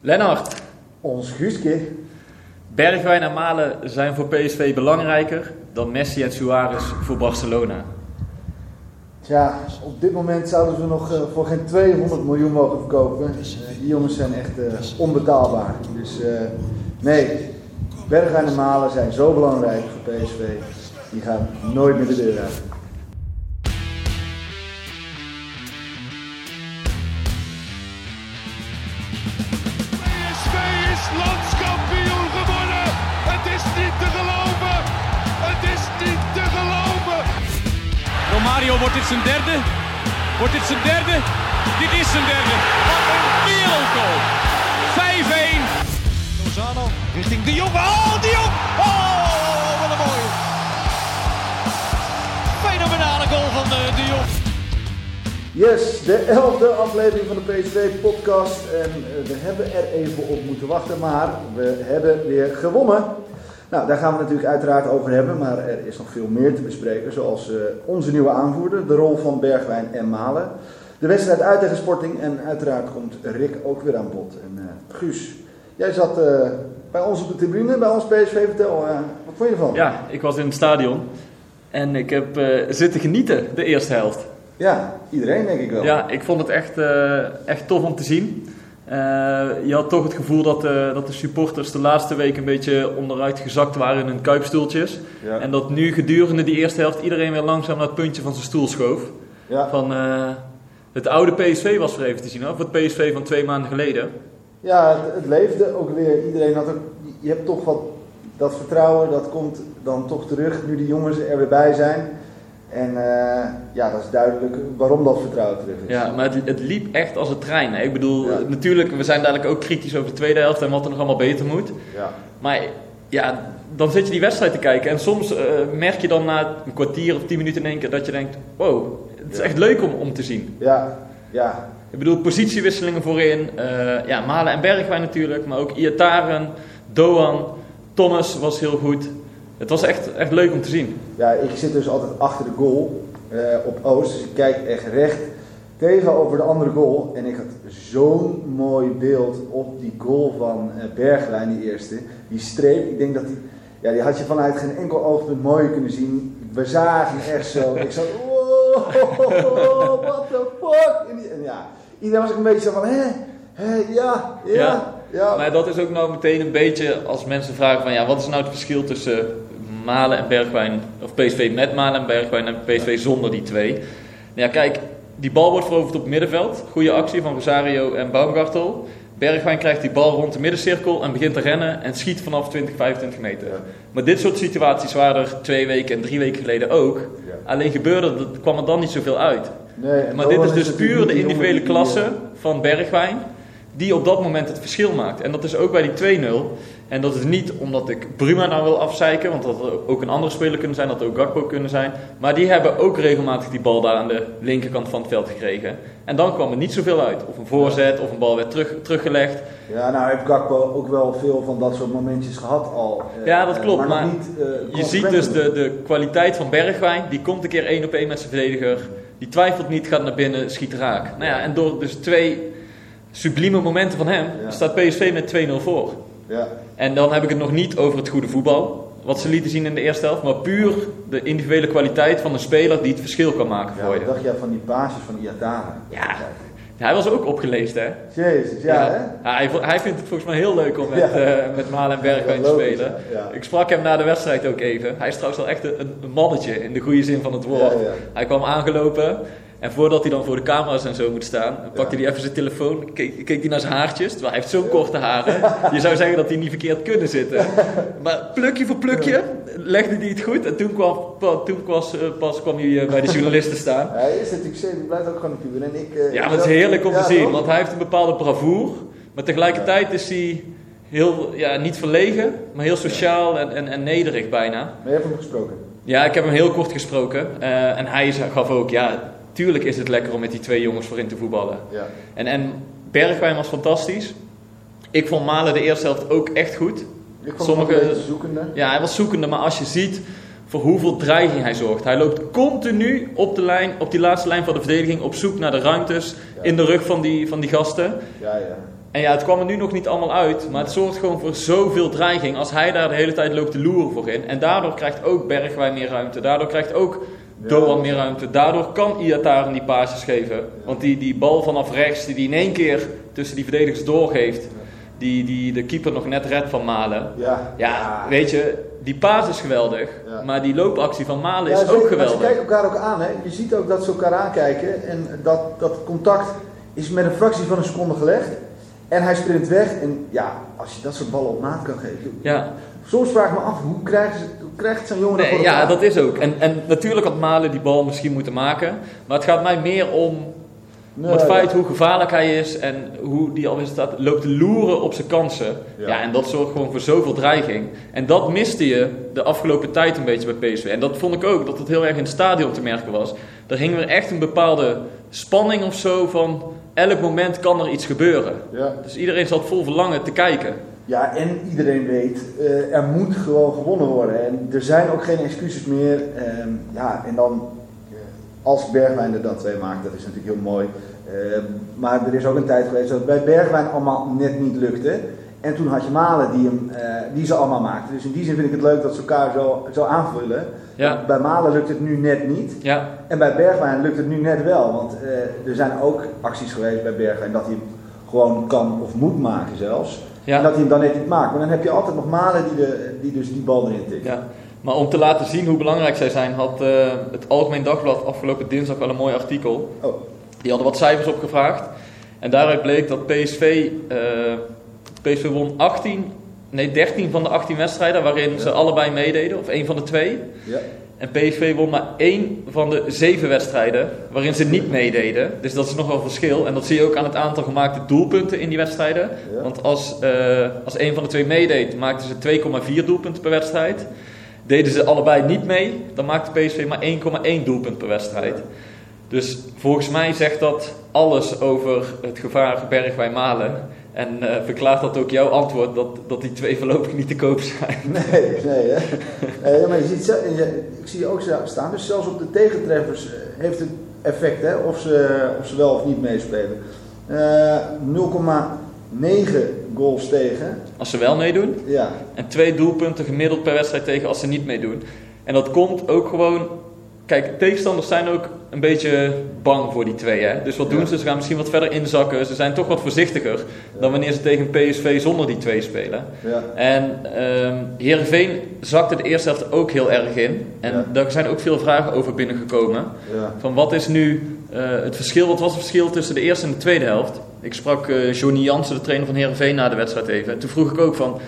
Lennart, Ons Guuske. Bergwijn en Malen zijn voor PSV belangrijker dan Messi en Suarez voor Barcelona. Tja, op dit moment zouden we nog eh, voor geen 200 miljoen mogen verkopen. Eh, die jongens zijn echt eh, onbetaalbaar. Dus eh, nee, Bergwijn en Malen zijn zo belangrijk voor PSV. Die gaan nooit meer de deur uit. Romario, wordt dit zijn derde? Wordt dit zijn derde? Dit is zijn derde. Wat een wereldgoal. 5-1. Lozano richting De Jong. Oh, De Jong. Oh, wat een mooie. Fenomenale goal van eh, De Jong. Yes, de elfde aflevering van de PSV-podcast. En eh, we hebben er even op moeten wachten, maar we hebben weer gewonnen. Nou, daar gaan we natuurlijk uiteraard over hebben, maar er is nog veel meer te bespreken. Zoals eh, onze nieuwe aanvoerder, de rol van Bergwijn en Malen. De wedstrijd uit tegen Sporting en uiteraard komt Rick ook weer aan bod. En eh, Guus, jij zat eh, bij ons op de tribune, bij ons PSV. Vertel, wat vond je ervan? Ja, ik was in het stadion en ik heb zitten genieten de eerste helft. Ja, iedereen denk ik wel. Ja, ik vond het echt, echt tof om te zien. Eh, je had toch het gevoel dat, eh, dat de supporters de laatste week een beetje onderuit gezakt waren in hun kuipstoeltjes. Ja. En dat nu gedurende die eerste helft iedereen weer langzaam naar het puntje van zijn stoel schoof. Ja. Van, eh, het oude PSV was weer even te zien. Of het PSV van twee maanden geleden. Ja, het, het leefde ook weer. Iedereen had ook. Je hebt toch wat. Dat vertrouwen, dat komt dan toch terug nu die jongens er weer bij zijn. En eh, ja, dat is duidelijk waarom dat vertrouwen terug is. Ja, maar het, het liep echt als een trein. Hè. Ik bedoel, Ja. natuurlijk, we zijn dadelijk ook kritisch over de tweede helft en wat er nog allemaal beter moet. Ja. Maar ja, dan zit je die wedstrijd te kijken en soms eh, merk je dan na een kwartier of tien minuten in één keer dat je denkt, wow, het is Ja. echt leuk om, om te zien. Ja, ja. Ik bedoel, positiewisselingen voorin, eh, ja, Malen en Bergwijn natuurlijk, maar ook Iataren, Doan, Thomas was heel goed. Het was echt, echt leuk om te zien. ja, ik zit dus altijd achter de goal eh, op Oost. Dus ik kijk echt recht tegenover de andere goal. En ik had zo'n mooi beeld op die goal van eh, Bergwijn, die eerste. Die streep, ik denk dat die... Ja, die had je vanuit geen enkel oogpunt mooi kunnen zien. We zagen echt zo. Ik zat, wow, what the fuck? En, die- en ja, iedereen was ook een beetje zo van, hè, hè, ja, ja, Ja. ja. Maar dat is ook nou meteen een beetje als mensen vragen van ja, wat is nou het verschil tussen Malen en Bergwijn, of PSV met Malen en Bergwijn en PSV zonder die twee? Nou ja, kijk, die bal wordt veroverd op het middenveld. Goede actie van Rosario en Baumgartel. Bergwijn krijgt die bal rond de middencirkel en begint te rennen en schiet vanaf 20, 25 meter. Ja. Maar dit soort situaties waren er twee weken en drie weken geleden ook. Ja. Alleen gebeurde, dat kwam er dan niet zoveel uit. Nee, Maar dit is dus puur de individuele klasse van Bergwijn. Die op dat moment het verschil maakt. En dat is ook bij die 2-0. En dat is niet omdat ik Bruma nou wil afzeiken. Want dat had ook een andere speler kunnen zijn. Dat had ook Gakpo kunnen zijn. Maar die hebben ook regelmatig die bal daar aan de linkerkant van het veld gekregen. En dan kwam er niet zoveel uit. Of een voorzet. Of een bal werd terug, teruggelegd. eh, Ja, nou heeft Gakpo ook wel veel van dat soort momentjes gehad al. eh, Ja, dat eh, klopt, nog maar niet, eh, Je ziet dus de, de kwaliteit van Bergwijn. Die komt een keer één op één met zijn verdediger. Die twijfelt niet, gaat naar binnen, schiet raak. Nou ja, en door dus twee sublieme momenten van hem Ja. staat PSV met 2-0 voor. Ja, En dan heb ik het nog niet over het goede voetbal. Wat ze lieten zien in de eerste helft. Maar puur de individuele kwaliteit van een speler die het verschil kan maken ja voor je. dacht jij van die basis van Iatara? Ja. Hij was ook opgelezen, hè? Jezus, ja, hè? Hij, hij vindt het volgens mij heel leuk om met, Ja. eh, met Malen en Bergwijn te spelen. ja. Ik sprak hem na de wedstrijd ook even. Hij is trouwens wel echt een, een mannetje in de goede zin van het woord. Hij kwam aangelopen en voordat hij dan voor de camera's en zo moet staan, pakte hij even zijn telefoon, keek, keek hij naar zijn haartjes, terwijl hij heeft zo'n korte haren. Je zou zeggen dat hij niet verkeerd kunnen zitten. Maar plukje voor plukje legde hij het goed en toen, kwam, pa- toen pas, eh, pas kwam hij eh, bij de journalisten staan. Hij is natuurlijk zeker, hij blijft ook gewoon een puber. En ik, eh, Ja, maar het is heerlijk om ja, te zien, toch? want hij heeft een bepaalde bravoure. Maar tegelijkertijd is hij heel, ja, niet verlegen, maar heel sociaal en, en, en nederig bijna. Maar je hebt hem gesproken. Ja, ik heb hem heel kort gesproken. en hij gaf ook, ja, tuurlijk is het lekker om met die twee jongens voorin te voetballen. Ja. En, en Bergwijn was fantastisch. Ik vond Malen de eerste helft ook echt goed. Ik vond Sommige- zoekende. Ja, hij was zoekende, maar als je ziet voor hoeveel dreiging hij zorgt. Hij loopt continu op, de lijn, op die laatste lijn van de verdediging op zoek naar de ruimtes Ja. in de rug van die, van die gasten. Ja, ja. En ja, het kwam er nu nog niet allemaal uit, maar het zorgt gewoon voor zoveel dreiging als hij daar de hele tijd loopt te loeren voorin. En daardoor krijgt ook Bergwijn meer ruimte, daardoor krijgt ook. Doan meer ruimte, daardoor kan Iataren die paasjes geven. Want die, die bal vanaf rechts die hij in één keer tussen die verdedigers doorgeeft, die, die de keeper nog net redt van Malen. Ja, Ja, weet je, die paas is geweldig, Ja. maar die loopactie van Malen Ja, is ook maar Ze geweldig. kijken elkaar ook aan. Hè. Je ziet ook dat ze elkaar aankijken. En dat, dat contact is met een fractie van een seconde gelegd. En hij sprint weg. En ja, als je dat soort ballen op maat kan geven. Ja, Soms vraag ik me af, hoe krijgt, ze, krijgt zo'n jongen dat nee, voor ja, dat is ook. En, en natuurlijk had Malen die bal misschien moeten maken, maar het gaat mij meer om Nee, het feit ja. hoe gevaarlijk hij is en hoe die alweer staat, loopt te loeren op zijn kansen. Ja. Ja. en dat zorgt gewoon voor zoveel dreiging. En dat miste je de afgelopen tijd een beetje bij PSV. En dat vond ik ook, dat het heel erg in het stadion te merken was. Er hing weer echt een bepaalde spanning of zo van elk moment kan er iets gebeuren. Ja. Dus iedereen zat vol verlangen te kijken. Ja, en iedereen weet, eh, er moet gewoon gewonnen worden. En er zijn ook geen excuses meer. Ehm, ja, en dan, eh, als Bergwijn er dan twee maakt, dat is natuurlijk heel mooi. Ehm, maar er is ook een tijd geweest dat het bij Bergwijn allemaal net niet lukte. En toen had je Malen die, hem, eh, die ze allemaal maakten. Dus in die zin vind ik het leuk dat ze elkaar zo, zo aanvullen. Ja. Bij Malen lukt het nu net niet. Ja, En bij Bergwijn lukt het nu net wel. Want er zijn ook acties geweest bij Bergwijn dat hij hem gewoon kan of moet maken zelfs. Ja. En dat hij hem dan net niet maakt. Maar dan heb je altijd nog Malen die, de, die dus die bal erin tikt. Ja, maar om te laten zien hoe belangrijk zij zijn, had eh, het Algemeen Dagblad afgelopen dinsdag wel een mooi artikel. Oh, Die hadden wat cijfers opgevraagd. En daaruit bleek dat PSV, eh, PSV won 18, nee 13 van de 18 wedstrijden waarin ze allebei meededen, of één van de twee. ja. En PSV won maar één van de zeven wedstrijden waarin ze niet meededen. Dus dat is nog wel verschil. En dat zie je ook aan het aantal gemaakte doelpunten in die wedstrijden. Ja. Want als, eh, als één van de twee meedeed, maakten ze 2,4 doelpunten per wedstrijd. Deden ze allebei niet mee, dan maakte PSV maar 1,1 doelpunt per wedstrijd. Dus volgens mij zegt dat alles over het gevaar Bergwijn-Malen. En eh, verklaart dat ook jouw antwoord dat, dat die twee voorlopig niet te koop zijn. Nee, nee hè. Eh, ja, maar je ziet, ik zie je ook staan. Dus zelfs op de tegentreffers eh, heeft het effect hè, of, ze, of ze wel of niet meespelen. Eh 0,9 goals tegen. Als ze wel meedoen. Ja, En twee doelpunten gemiddeld per wedstrijd tegen als ze niet meedoen. En dat komt ook gewoon. Kijk, tegenstanders zijn ook een beetje bang voor die twee. Hè? Dus wat doen Ja. ze? Ze gaan misschien wat verder inzakken. Ze zijn toch wat voorzichtiger dan wanneer ze tegen PSV zonder die twee spelen. ja. En ehm Heerenveen zakte de eerste helft ook heel erg in. En daar zijn ook veel vragen over binnengekomen. Van wat is nu eh, het verschil? Wat was het verschil tussen de eerste en de tweede helft? Ik sprak eh Johnny Jansen, de trainer van Heerenveen, na de wedstrijd even. En toen vroeg ik ook van...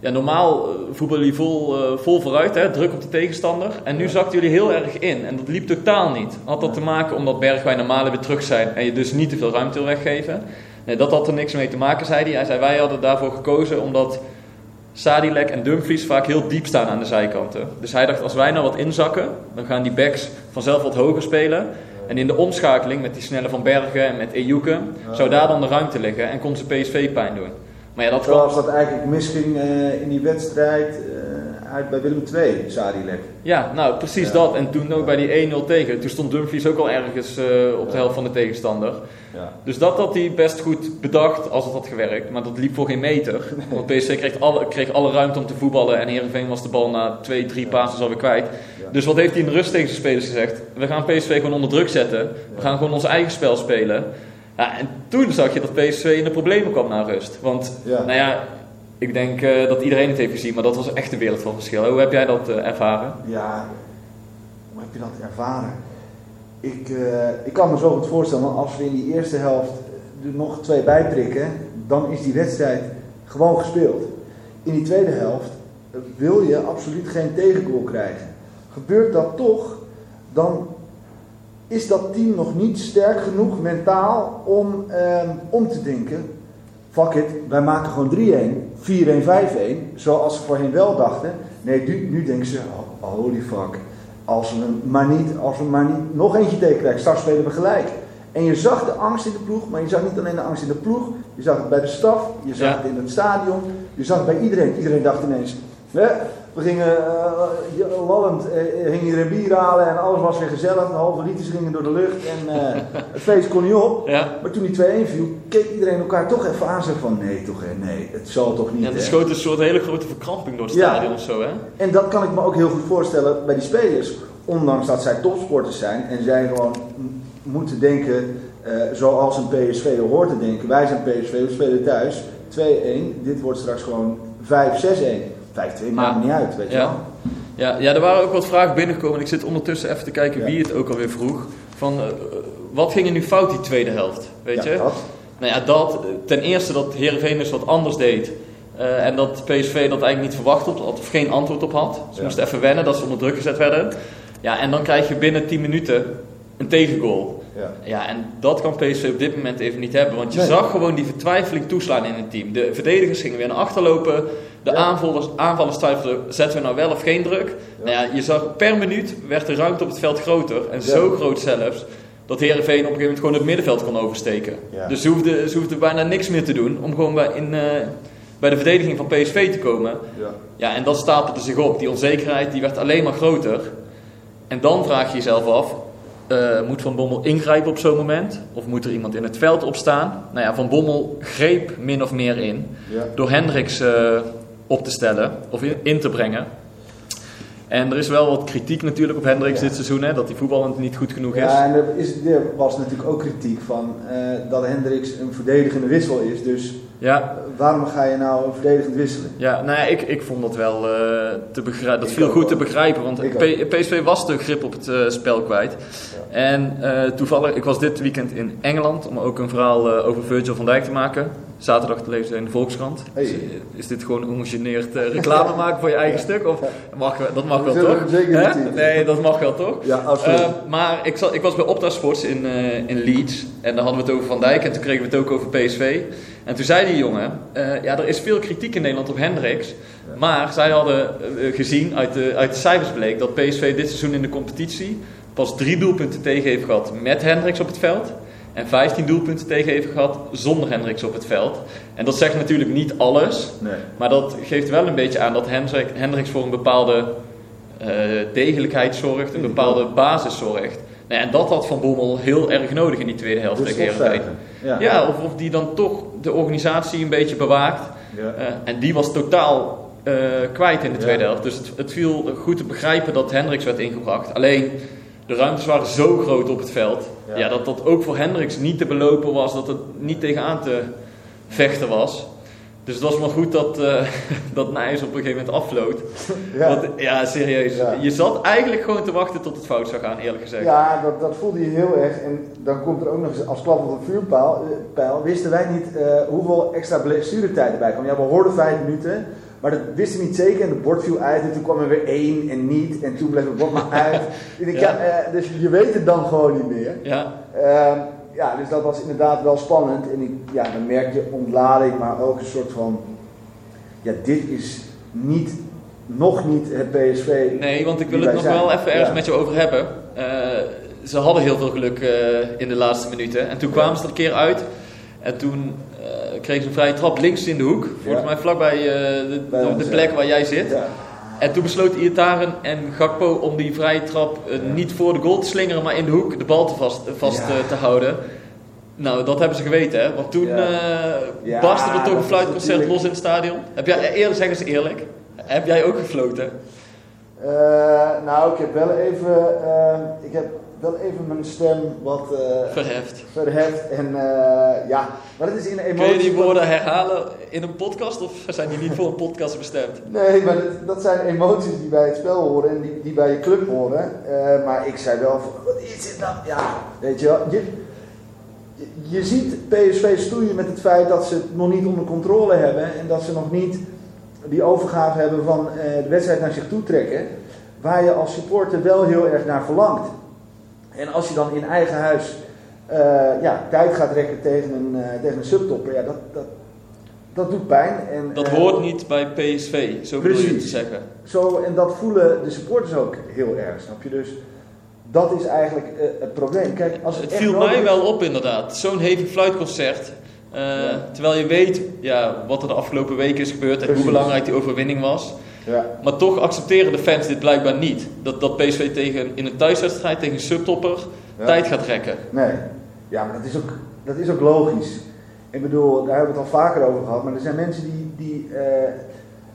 Ja, normaal eh, voetballen jullie vol, eh, vol vooruit, hè, druk op de tegenstander. En nu zakten jullie heel erg in. En dat liep totaal niet. Had dat te maken omdat Bergwijn Malen weer terug zijn en je dus niet te veel ruimte wil weggeven? Nee, dat had er niks mee te maken, zei hij. Hij zei, wij hadden daarvoor gekozen omdat Sadilek en Dumfries vaak heel diep staan aan de zijkanten. Dus hij dacht, als wij nou wat inzakken, dan gaan die backs vanzelf wat hoger spelen. En in de omschakeling met die snelle Van Bergen en met Ejuke, zou daar dan de ruimte liggen en kon ze PSV pijn doen. Maar ja, dat. Zoals dat eigenlijk misging eh, in die wedstrijd eh, uit bij Willem II, Sadilek. Ja, nou precies Ja. dat. En toen ook bij die 1-0 tegen. Toen stond Dumfries ook al ergens eh, op de helft van de tegenstander. Ja. Dus dat had hij best goed bedacht als het had gewerkt. Maar dat liep voor geen meter. Want PSV kreeg alle, kreeg alle ruimte om te voetballen. En Heerenveen was de bal na twee, drie passes alweer kwijt. Dus wat heeft hij in de rust tegen zijn spelers gezegd? We gaan PSV gewoon onder druk zetten. We gaan gewoon ons eigen spel spelen. Ja, en toen zag je dat PSV in de problemen kwam na rust. Want, Ja. nou ja, ik denk eh, dat iedereen het heeft gezien. Maar dat was echt een wereld van verschil. Hoe heb jij dat eh, ervaren? Ja, hoe heb je dat ervaren? Ik, eh, ik kan me zo goed voorstellen, want als we in die eerste helft er nog twee bijprikken, dan is die wedstrijd gewoon gespeeld. In die tweede helft wil je absoluut geen tegengoal krijgen. Gebeurt dat toch, dan is dat team nog niet sterk genoeg mentaal om, ehm, om te denken fuck it, wij maken gewoon 3-1, 4-1, 5-1, zoals ze voorheen wel dachten. Nee, nu, nu denken ze, oh, holy fuck, als we hem maar niet, als we maar niet nog eentje tegenkrijgen, straks spelen we gelijk. En je zag de angst in de ploeg, maar je zag niet alleen de angst in de ploeg, je zag het bij de staf, je zag Ja. het in het stadion, je zag het bij iedereen. Iedereen dacht ineens, hè, we gingen uh, lallend, eh, ging iedereen bier halen en alles was weer gezellig, de halve liters gingen door de lucht en eh, het feest kon niet op. Ja. Maar toen die 2-1 viel, keek iedereen elkaar toch even aan zei van nee toch hè, nee, het zal toch niet Ja, er hè. schoot een soort hele grote verkramping door het Ja. stadion of zo, hè? En dat kan ik me ook heel goed voorstellen bij die spelers. Ondanks dat zij topsporters zijn en zij gewoon moeten denken eh, zoals een PSV hoort te denken. Wij zijn PSV, we spelen thuis 2-1. Dit wordt straks gewoon 5-6-1. 5-2 maakt me niet uit, weet je Ja. wel. Ja, ja, er waren ook wat vragen binnengekomen. Ik zit ondertussen even te kijken Ja. wie het ook alweer vroeg. Van, eh, wat ging er nu fout die tweede helft? Weet Ja, je? dat. Nou ja, dat. Ten eerste dat Heerenveen dus wat anders deed. Eh, en dat PSV dat eigenlijk niet verwacht had, of geen antwoord op had. Ze moesten even wennen dat ze onder druk gezet werden. Ja, en dan krijg je binnen 10 minuten een tegengoal. Ja. Ja, en dat kan PSV op dit moment even niet hebben. Want je Nee. zag gewoon die vertwijfeling toeslaan in het team. De verdedigers gingen weer naar achter lopen. De Ja. aanvallers, aanvallers twijfelden, zetten we nou wel of geen druk? Nou ja, je zag per minuut werd de ruimte op het veld groter. En zo groot zelfs, dat Heerenveen op een gegeven moment gewoon het middenveld kon oversteken. Dus ze hoefden, ze hoefden bijna niks meer te doen om gewoon bij, in, eh, bij de verdediging van PSV te komen. Ja. Ja, en dat stapelde zich op. Die onzekerheid die werd alleen maar groter. En dan vraag je jezelf af, eh, moet Van Bommel ingrijpen op zo'n moment? Of moet er iemand in het veld opstaan? Nou ja, Van Bommel greep min of meer in Ja. door Hendricks eh, op te stellen of in, in te brengen. En er is wel wat kritiek natuurlijk op Hendricks Ja. dit seizoen, hè, dat hij voetballend niet goed genoeg is. Ja, en er, is, er was natuurlijk ook kritiek van eh, dat Hendricks een verdedigende wissel is. Dus Ja, waarom ga je nou verdedigend wisselen? ja nou ja, ik, ik vond dat wel eh, te begrijpen. Dat Ik viel ook goed te begrijpen, want PSV was de grip op het eh, spel kwijt. En toevallig, ik was dit weekend in Engeland om ook een verhaal over Virgil van Dijk te maken. Zaterdag te lezen in de Volkskrant. Hey. Dus, eh, is dit gewoon ongegeneerd eh, reclame maken voor je eigen stuk? Of mag, dat mag wel toch? Nee, dat mag wel toch? Ja, absoluut. Eh, maar ik, zat, ik was bij Opta Sports in, eh, in Leeds. En daar hadden we het over Van Dijk. En toen kregen we het ook over PSV. En toen zei die jongen... ja, er is veel kritiek in Nederland op Hendricks. Maar zij hadden gezien, uit de, uit de cijfers bleek... dat PSV dit seizoen in de competitie... pas drie doelpunten tegen heeft gehad met Hendricks op het veld. En 15 doelpunten tegen heeft gehad zonder Hendricks op het veld. En dat zegt natuurlijk niet alles. nee. Maar dat geeft wel een beetje aan dat Hendricks voor een bepaalde eh, degelijkheid zorgt, een bepaalde basis zorgt. Nou ja, en dat had Van Bommel heel erg nodig in die tweede helft Dus tegen Heerenveen. stofzuigen. Ja. Ja, of, of die dan toch de organisatie een beetje bewaakt. Ja. Eh, en die was totaal eh, kwijt in de tweede helft. Dus het, het viel goed te begrijpen dat Hendricks werd ingebracht. Alleen, de ruimtes waren zo groot op het veld. Ja. Ja. dat dat ook voor Hendricks niet te belopen was. Dat het niet tegenaan te vechten was. Dus het was maar goed dat, eh dat Nijs op een gegeven moment afvloot. Ja. Want, ja, serieus. Ja. Je zat eigenlijk gewoon te wachten tot het fout zou gaan, eerlijk gezegd. Ja, dat, dat voelde je heel erg. En dan komt er ook nog eens als klap op een vuurpijl. eh, pijl, wisten wij niet eh, hoeveel extra blessuretijd erbij kwam. Ja, we hoorden vijf minuten, maar dat wisten we niet zeker. En het bord viel uit en toen kwam er weer één en niet. En toen bleef het bord maar uit. Ja. Ja. eh, dus je weet het dan gewoon niet meer. Ja, Ehm, ja, dus dat was inderdaad wel spannend. En ik, ja, dan merk je ontlading, maar ook een soort van... Ja, dit is niet, nog niet het PSV. nee, want ik wil het nog zijn. wel even ergens Ja. met je over hebben. Eh, ze hadden heel veel geluk eh, in de laatste minuten. En toen kwamen ze er een keer uit. En toen eh, kregen ze een vrije trap links in de hoek. Volgens mij vlakbij eh, de, Bij de, de plek waar jij zit. En toen besloot Iataren en Gakpo om die vrije trap eh, niet voor de goal te slingeren, maar in de hoek de bal te vast, vast Ja. te houden. Nou, dat hebben ze geweten, hè? Want toen Ja. barstte er toch een fluitconcert natuurlijk- los in het stadion. Heb jij, eerlijk zeg eens eerlijk, heb jij ook gefloten? Nou, ik heb wel even, ik heb wel even mijn stem wat eh, Verheft. verheft. En eh, ja, maar het is in emotie. Kun je die van- woorden herhalen in een podcast of zijn die niet voor een podcast bestemd? Nee, maar dat, dat zijn emoties die bij het spel horen en die, die bij je club horen. Eh, maar ik zei wel van, wat is dit nou? Ja, weet je wel. Je, je, ziet PSV stoeien met het feit dat ze het nog niet onder controle hebben. En dat ze nog niet die overgave hebben van de wedstrijd naar zich toe trekken. Waar je als supporter wel heel erg naar verlangt. En als je dan in eigen huis eh, ja, tijd gaat rekken tegen een, eh, tegen een subtopper. Ja, dat, dat, dat doet pijn. En, Dat eh, hoort niet bij PSV, zo bedoel je te Precies. zeggen. Zo, en dat voelen de supporters ook heel erg, snap je? Dus dat is eigenlijk het probleem. Kijk, als het, Het viel mij is- wel op inderdaad. Zo'n hevig fluitconcert. Terwijl je weet ja, wat er de afgelopen weken is gebeurd en Precies. hoe belangrijk die overwinning was. Ja, Maar toch accepteren de fans dit blijkbaar niet. Dat, dat PSV tegen, in een thuiswedstrijd tegen een subtopper Ja. tijd gaat trekken. nee. Ja, maar dat is, ook, dat is ook logisch. Ik bedoel, daar hebben we het al vaker over gehad. Maar er zijn mensen die, die eh,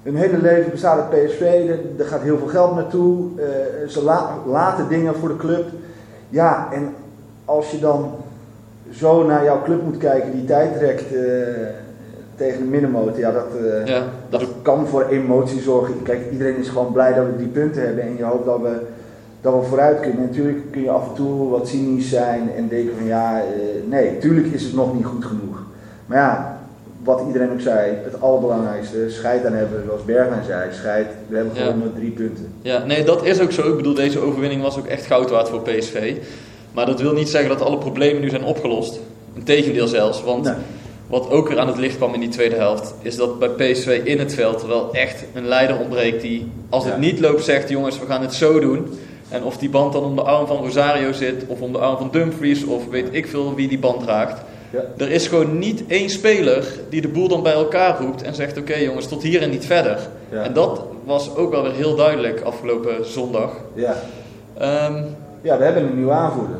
hun hele leven bestaat uit PSV. Er, er gaat heel veel geld naartoe. eh, ze la- laten dingen voor de club. Ja, en als je dan zo naar jouw club moet kijken die tijd trekt eh, tegen de middenmoot. Ja, dat, eh, Ja, dat dat kan voor emotie zorgen. Kijk, iedereen is gewoon blij dat we drie punten hebben. En je hoopt dat we, dat we vooruit kunnen. En natuurlijk kun je af en toe wat cynisch zijn en denken van ja, eh, nee, tuurlijk is het nog niet goed genoeg. Maar ja, wat iedereen ook zei, het allerbelangrijkste, scheid aan hebben, zoals Bergwijn zei, scheid, we hebben Ja. gewoon met drie punten. Ja, nee, dat is ook zo. Ik bedoel, deze overwinning was ook echt goud waard voor PSV. Maar dat wil niet zeggen dat alle problemen nu zijn opgelost. Integendeel zelfs, want Nee. Wat ook weer aan het licht kwam in die tweede helft... is dat bij PSV in het veld wel echt een leider ontbreekt... die als het Ja. niet loopt zegt, jongens, we gaan het zo doen... En of die band dan om de arm van Rosario zit... of om de arm van Dumfries of weet ik veel wie die band draagt... Ja. Er is gewoon niet één speler die de boel dan bij elkaar roept en zegt: Oké jongens, tot hier en niet verder. Ja. En dat was ook wel weer heel duidelijk afgelopen zondag. Ja. Ehm, ja, we hebben een nieuwe aanvoerder.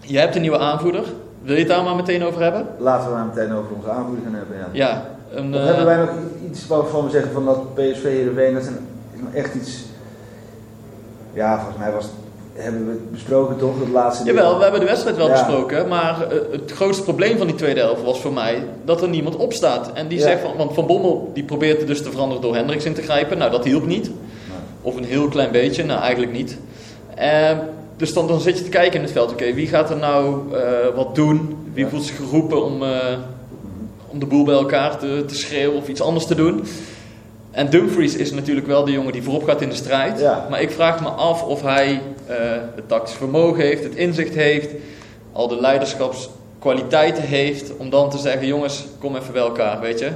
je hebt een nieuwe aanvoerder. Wil je het daar maar meteen over hebben? Laten we maar meteen over onze aanvoerder gaan hebben. Ja. Ja. Een, Of eh, hebben wij nog iets waarvan we zeggen van dat PSV Heerenveen, dat is, een, is nog echt iets... Ja, volgens mij was, hebben we het besproken toch, het laatste deel? Jawel, we hebben de wedstrijd wel Ja. besproken, maar eh, het grootste probleem van die tweede helft was voor mij dat er niemand opstaat. En die Ja. zegt van, want Van Bommel die probeert het dus te veranderen door Hendricks in te grijpen. Nou, dat hielp niet. Of een heel klein beetje, nou eigenlijk niet. Eh, dus dan, dan zit je te kijken in het veld, oké, wie gaat er nou eh, wat doen? Wie voelt zich geroepen om, eh, om de boel bij elkaar te, te schreeuwen of iets anders te doen? En Dumfries is natuurlijk wel de jongen die voorop gaat in de strijd. Ja. Maar ik vraag me af of hij eh, het tactisch vermogen heeft, het inzicht heeft, al de leiderschapskwaliteiten heeft om dan te zeggen: jongens, kom even bij elkaar, weet je.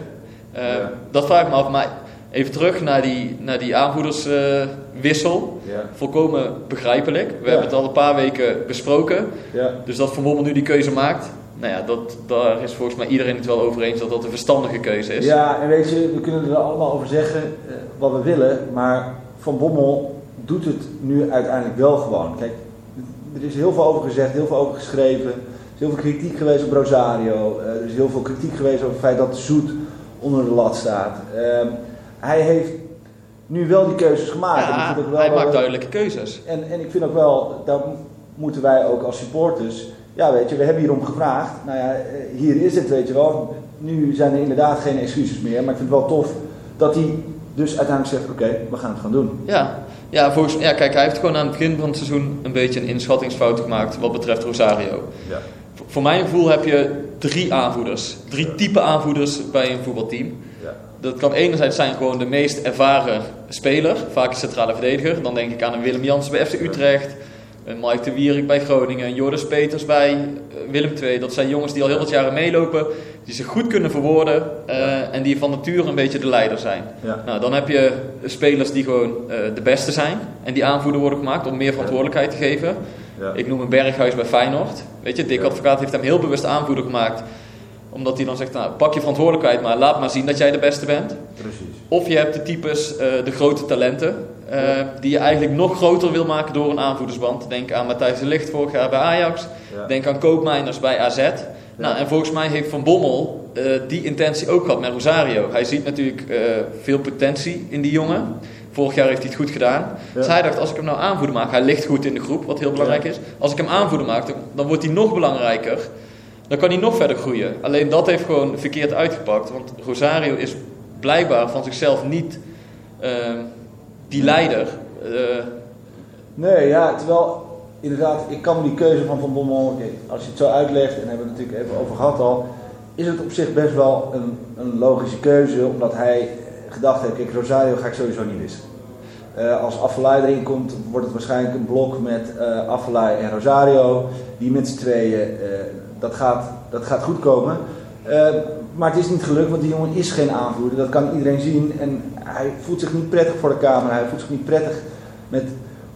Ja. Dat vraag ik me af. Maar even terug naar die, naar die aanvoerderswissel. Volkomen begrijpelijk. We hebben het al een paar weken besproken. ja. Dus dat Van Bommel nu die keuze maakt. Nou ja, dat, daar is volgens mij iedereen het wel over eens dat dat een verstandige keuze is. Ja, en weet je, we kunnen er allemaal over zeggen eh, wat we willen, maar Van Bommel doet het nu uiteindelijk wel gewoon. Kijk, er is heel veel over gezegd, heel veel over geschreven. Er is heel veel kritiek geweest op Rosario. Eh, er is heel veel kritiek geweest over het feit dat Zoet onder de lat staat. Hij heeft nu wel die keuzes gemaakt. En ik Ja, vind ook wel hij dat- maakt duidelijke keuzes. En, en ik vind ook wel, daar moeten wij ook als supporters. Ja, weet je, we hebben hierom gevraagd. Nou ja, eh, hier is het, weet je wel. Nu zijn er inderdaad geen excuses meer. Maar ik vind het wel tof dat hij dus uiteindelijk zegt: Oké, we gaan het gaan doen. Ja. Ja, volgens, ja, kijk, hij heeft gewoon aan het begin van het seizoen een beetje een inschattingsfout gemaakt wat betreft Rosario. Ja. Voor mijn gevoel heb je drie aanvoerders. Drie type aanvoerders bij een voetbalteam. Dat kan enerzijds zijn gewoon de meest ervaren speler, vaak een centrale verdediger. Dan denk ik aan een Willem Jansen bij FC Utrecht, een Mike de Wierik bij Groningen, een Joris Peters bij eh, Willem II. Dat zijn jongens die al heel wat jaren meelopen, die zich goed kunnen verwoorden eh, en die van nature een beetje de leider zijn. Ja. Nou, dan heb je spelers die gewoon eh, de beste zijn en die aanvoerder worden gemaakt om meer verantwoordelijkheid te geven. Ja. Ik noem een Berghuis bij Feyenoord. Weet je, Dick. Advocaat heeft hem heel bewust aanvoerder gemaakt. Omdat hij dan zegt, nou, pak je verantwoordelijkheid maar laat maar zien dat jij de beste bent. Precies. Of je hebt de types, eh, de grote talenten, eh, die je eigenlijk nog groter wil maken door een aanvoerdersband. Denk aan Matthijs de Ligt vorig jaar bij Ajax. Ja. Denk aan Koopmeiners bij AZ. Nou, en volgens mij heeft Van Bommel eh, die intentie ook gehad met Rosario. Hij ziet natuurlijk veel potentie in die jongen. Vorig jaar heeft hij het goed gedaan. Dus hij dacht, als ik hem nou aanvoerder maak, hij ligt goed in de groep, wat heel belangrijk is. Als ik hem aanvoerder maak, dan wordt hij nog belangrijker. Dan kan hij nog verder groeien. Alleen dat heeft gewoon verkeerd uitgepakt. Want Rosario is blijkbaar van zichzelf niet ehm, die leider. Eh, Nee, ja, terwijl inderdaad, ik kan me die keuze van Van Bommel, als je het zo uitlegt, en daar hebben we het natuurlijk even over gehad al, is het op zich best wel een, een logische keuze, omdat hij gedacht heeft, kijk, Rosario ga ik sowieso niet missen. Eh, als Affelay erin komt, wordt het waarschijnlijk een blok met Affelay en Rosario. Die met z'n tweeën, dat, gaat, dat gaat goed komen. Eh, maar het is niet gelukt, want die jongen is geen aanvoerder. Dat kan iedereen zien. En hij voelt zich niet prettig voor de camera. Hij voelt zich niet prettig met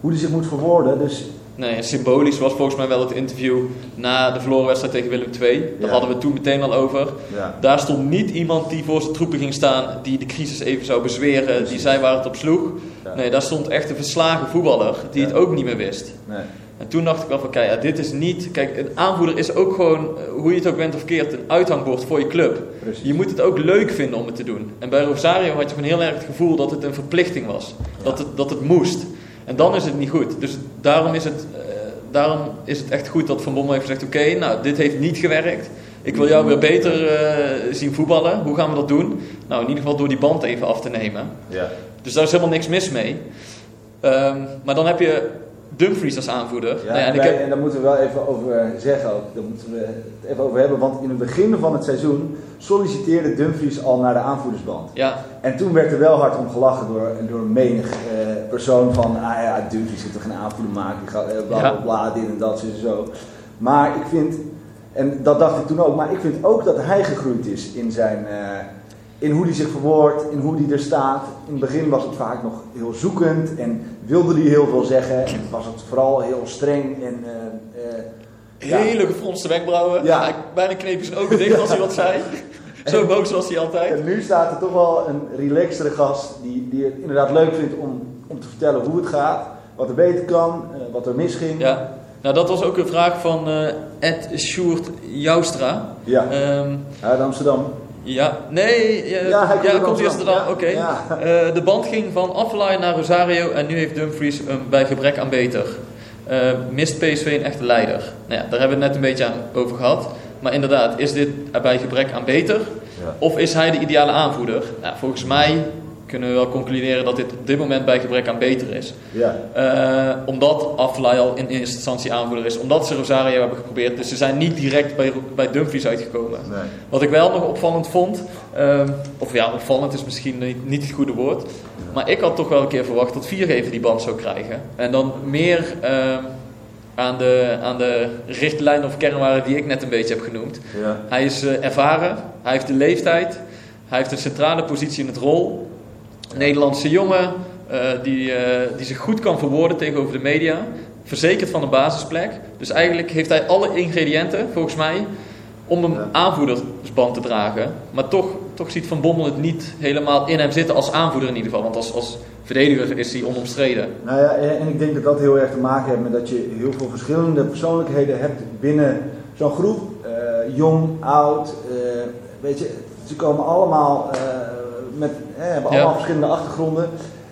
hoe hij zich moet verwoorden. Dus Nee, en symbolisch was volgens mij wel het interview na de verloren wedstrijd tegen Willem II. Daar Ja. hadden we het toen meteen al over. ja, Daar stond niet iemand die voor zijn troepen ging staan, die de crisis even zou bezweren, die zei waar het op sloeg. Ja. Nee, daar stond echt een verslagen voetballer die het ook niet meer wist. nee. En toen dacht ik wel van, kijk, ja, dit is niet... Kijk, een aanvoerder is ook gewoon, eh, hoe je het ook bent of keert, een uithangbord voor je club. Precies. Je moet het ook leuk vinden om het te doen. En bij Rosario had je gewoon heel erg het gevoel dat het een verplichting was. Dat, het, dat het moest. En dan is het niet goed. Dus daarom is het, eh, daarom is het echt goed dat Van Bommel heeft gezegd... Oké, nou, dit heeft niet gewerkt. Ik wil jou weer beter eh, zien voetballen. Hoe gaan we dat doen? Nou, in ieder geval door die band even af te nemen. Ja. Dus daar is helemaal niks mis mee. Ehm, maar dan heb je Dumfries als aanvoerder. Ja, Nou ja, en wij- heb, en daar moeten we wel even over zeggen ook. Daar moeten we het even over hebben. Want in het begin van het seizoen solliciteerde Dumfries al naar de aanvoerdersband. ja, En toen werd er wel hard om gelachen door, door menig eh, persoon van... Ah ja, Dumfries heeft toch geen aanvoerder maken, die gaat eh, bla bla bla, dit en dat, zo en zo. Maar ik vind, en dat dacht ik toen ook, maar ik vind ook dat hij gegroeid is in zijn... eh, in hoe hij zich verwoordt, in hoe hij er staat. In het begin was het vaak nog heel zoekend en wilde hij heel veel zeggen. En was het vooral heel streng en... eh, eh, ja. hele gefronste wenkbrauwen. Ja. Hij bijna kneep zijn ogen dicht als hij wat zei. Zo boos was hij altijd. En nu staat er toch wel een relaxtere gast die, die het inderdaad leuk vindt om, om te vertellen hoe het gaat, wat er beter kan, eh, wat er misging. Ja. Nou, dat was ook een vraag van Ed Sjoerd Joustra. Ja. Ehm, Uit Amsterdam. Ja, nee, ja, Ja, hij komt ja, uit komt eerst Amsterdam. dan. Oké. Ja. Eh, de band ging van Affelay naar Rosario en nu heeft Dumfries hem bij gebrek aan beter. Eh, mist PSV een echte leider? Nou ja, daar hebben we het net een beetje aan over gehad. Maar inderdaad, is dit bij gebrek aan beter? Of is hij de ideale aanvoerder? Nou, volgens mij kunnen we wel concluderen dat dit op dit moment bij gebrek aan beter is. Ja. Eh, omdat Affelay al in eerste instantie aanvoerder is. Omdat ze Rosario hebben geprobeerd. Dus ze zijn niet direct bij, bij Dumfries uitgekomen. Nee. Wat ik wel nog opvallend vond. ehm, of ja, opvallend is misschien niet, niet het goede woord. Maar ik had toch wel een keer verwacht dat Viergever die band zou krijgen. En dan meer ehm, aan, de, aan de richtlijnen of kernwaarden die ik net een beetje heb genoemd. Ja. Hij is eh, ervaren. Hij heeft de leeftijd. Hij heeft een centrale positie in het rol. Nederlandse jongen eh, die, eh, die zich goed kan verwoorden tegenover de media. Verzekerd van een basisplek. Dus eigenlijk heeft hij alle ingrediënten, volgens mij, om een aanvoerdersband te dragen. Maar toch, toch ziet Van Bommel het niet helemaal in hem zitten als aanvoerder in ieder geval. Want als, als verdediger is hij onomstreden. Nou ja, en ik denk dat dat heel erg te maken heeft met dat je heel veel verschillende persoonlijkheden hebt binnen zo'n groep. Eh, jong, oud, weet je, ze komen allemaal met, eh, hebben Ja. allemaal verschillende achtergronden.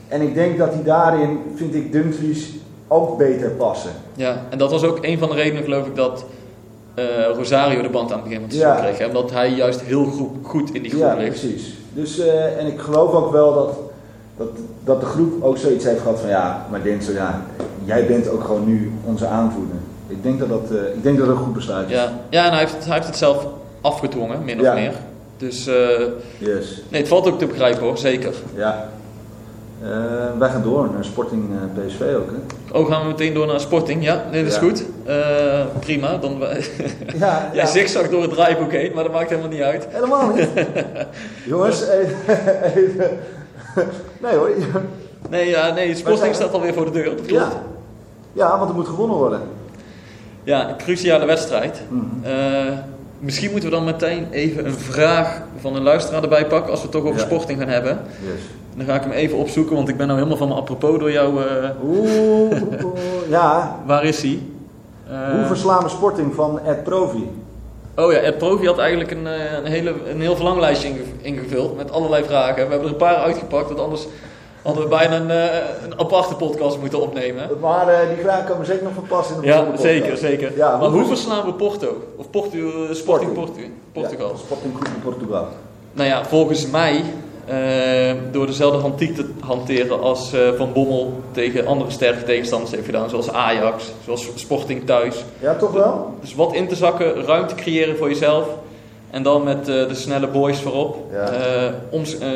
En ik denk dat hij daarin, vind ik, Dumfries ook beter passen. Ja, en dat was ook een van de redenen, geloof ik, dat eh, Rosario de band aan het begin van het Ja. seizoen kreeg. hè. Omdat hij juist heel goed, goed in die groep Ja, ligt. precies. Dus, eh, en ik geloof ook wel dat, dat, dat de groep ook zoiets heeft gehad van ja, maar Denzel, ja, jij bent ook gewoon nu onze aanvoerder. Ik denk dat dat, eh, ik denk dat dat een goed besluit is. Ja, ja en hij heeft, het, hij heeft het zelf afgedwongen, min of Ja. meer. Dus eh, Yes. nee, het valt ook te begrijpen hoor, zeker. Ja. Eh, wij gaan door naar Sporting eh, PSV ook, hè? Oh, gaan we meteen door naar Sporting? Ja, nee, dat is Ja. goed. Eh, prima. Dan, Ja, Jij zigzag door het draaiboek heen, maar dat maakt helemaal niet uit. Helemaal niet. Jongens, even, even. Nee hoor. Nee, ja, nee Sporting staat alweer voor de deur, dat klopt. Ja. ja, want er moet gewonnen worden. Ja, een cruciale wedstrijd. Eh, misschien moeten we dan meteen even een vraag van een luisteraar erbij pakken als we het toch over Ja. Sporting gaan hebben. Yes. Dan ga ik hem even opzoeken, want ik ben nou helemaal van me apropos door jou. eh, Oeh, ja. waar is hij? Eh, Hoe verslaan we Sporting van Ed Provi? Oh ja, Ed Provi had eigenlijk een, eh, een, hele, een heel verlanglijstje inge- ingevuld met allerlei vragen. We hebben er een paar uitgepakt, want anders hadden we bijna een, eh, een aparte podcast moeten opnemen. Maar eh, die vraag me zeker nog van passen in de Ja, zeker, zeker. Ja, maar hoe vers- verslaan we Porto? Of Portu, eh, Sporting. Portu, Portugal? Ja, Sporting Club in Portugal. Nou ja, volgens mij door dezelfde hantiek te hanteren als Van Bommel tegen andere sterke tegenstanders heeft gedaan. Zoals Ajax, zoals Sporting thuis. Ja, toch wel? Dus wat in te zakken, ruimte creëren voor jezelf. En dan met eh, de snelle boys voorop. Ja. Eh, oms- eh,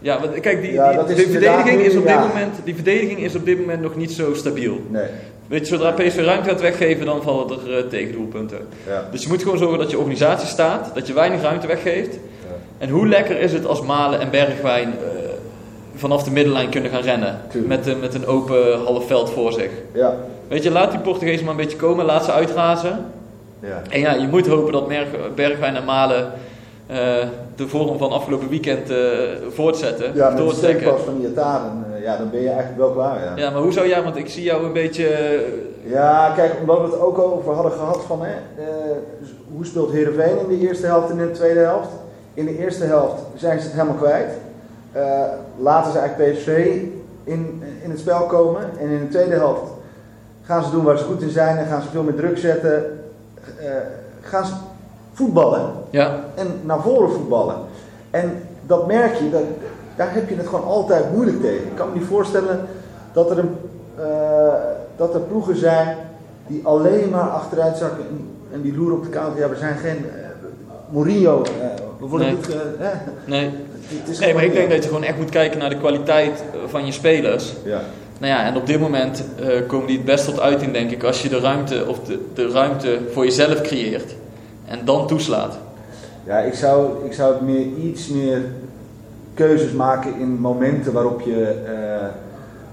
ja, want kijk, die, Ja, die, is verdediging is op dit moment, die verdediging is op dit moment nog niet zo stabiel. Nee. Weet je, zodra PSV ruimte gaat weggeven, dan vallen er uh, tegendoelpunten. Ja. Dus je moet gewoon zorgen dat je organisatie staat, dat je weinig ruimte weggeeft. En hoe lekker is het als Malen en Bergwijn vanaf de middenlijn kunnen gaan rennen. Met, een- met een open half veld voor zich. Ja. Weet je, laat die Portugezen maar een beetje komen, laat ze uitrazen. Ja. En ja, je moet hopen dat Bergwijn en Malen eh, de vorm van afgelopen weekend eh, voortzetten. Ja, met de steekpas van Iataren, eh, ja, dan ben je eigenlijk wel klaar. Ja. Ja, maar hoe zou jij, want ik zie jou een beetje... eh, Ja, kijk, omdat we het ook over hadden gehad van hè, hoe speelt Heerenveen in de eerste helft en in de tweede helft. In de eerste helft zijn ze het helemaal kwijt. Laten ze eigenlijk PSV in, in het spel komen. En in de tweede helft gaan ze doen waar ze goed in zijn en gaan ze veel meer druk zetten. Eh, gaan ze voetballen ja, en naar voren voetballen. En dat merk je, dat, daar heb je het gewoon altijd moeilijk tegen. Ik kan me niet voorstellen dat er, een, eh, dat er ploegen zijn die alleen maar achteruit zakken en, en die loeren op de counter. Ja, we zijn geen eh, Mourinho. eh, we worden Nee. niet... nee. Het is Nee, maar ik denk dat je gewoon echt moet kijken naar de kwaliteit van je spelers. Ja, Nou ja, en op dit moment eh, komen die het best tot uiting, denk ik, als je de ruimte, of de, de ruimte voor jezelf creëert. En dan toeslaat. ja ik, zou, ik zou het meer, iets meer keuzes maken in momenten waarop je, eh,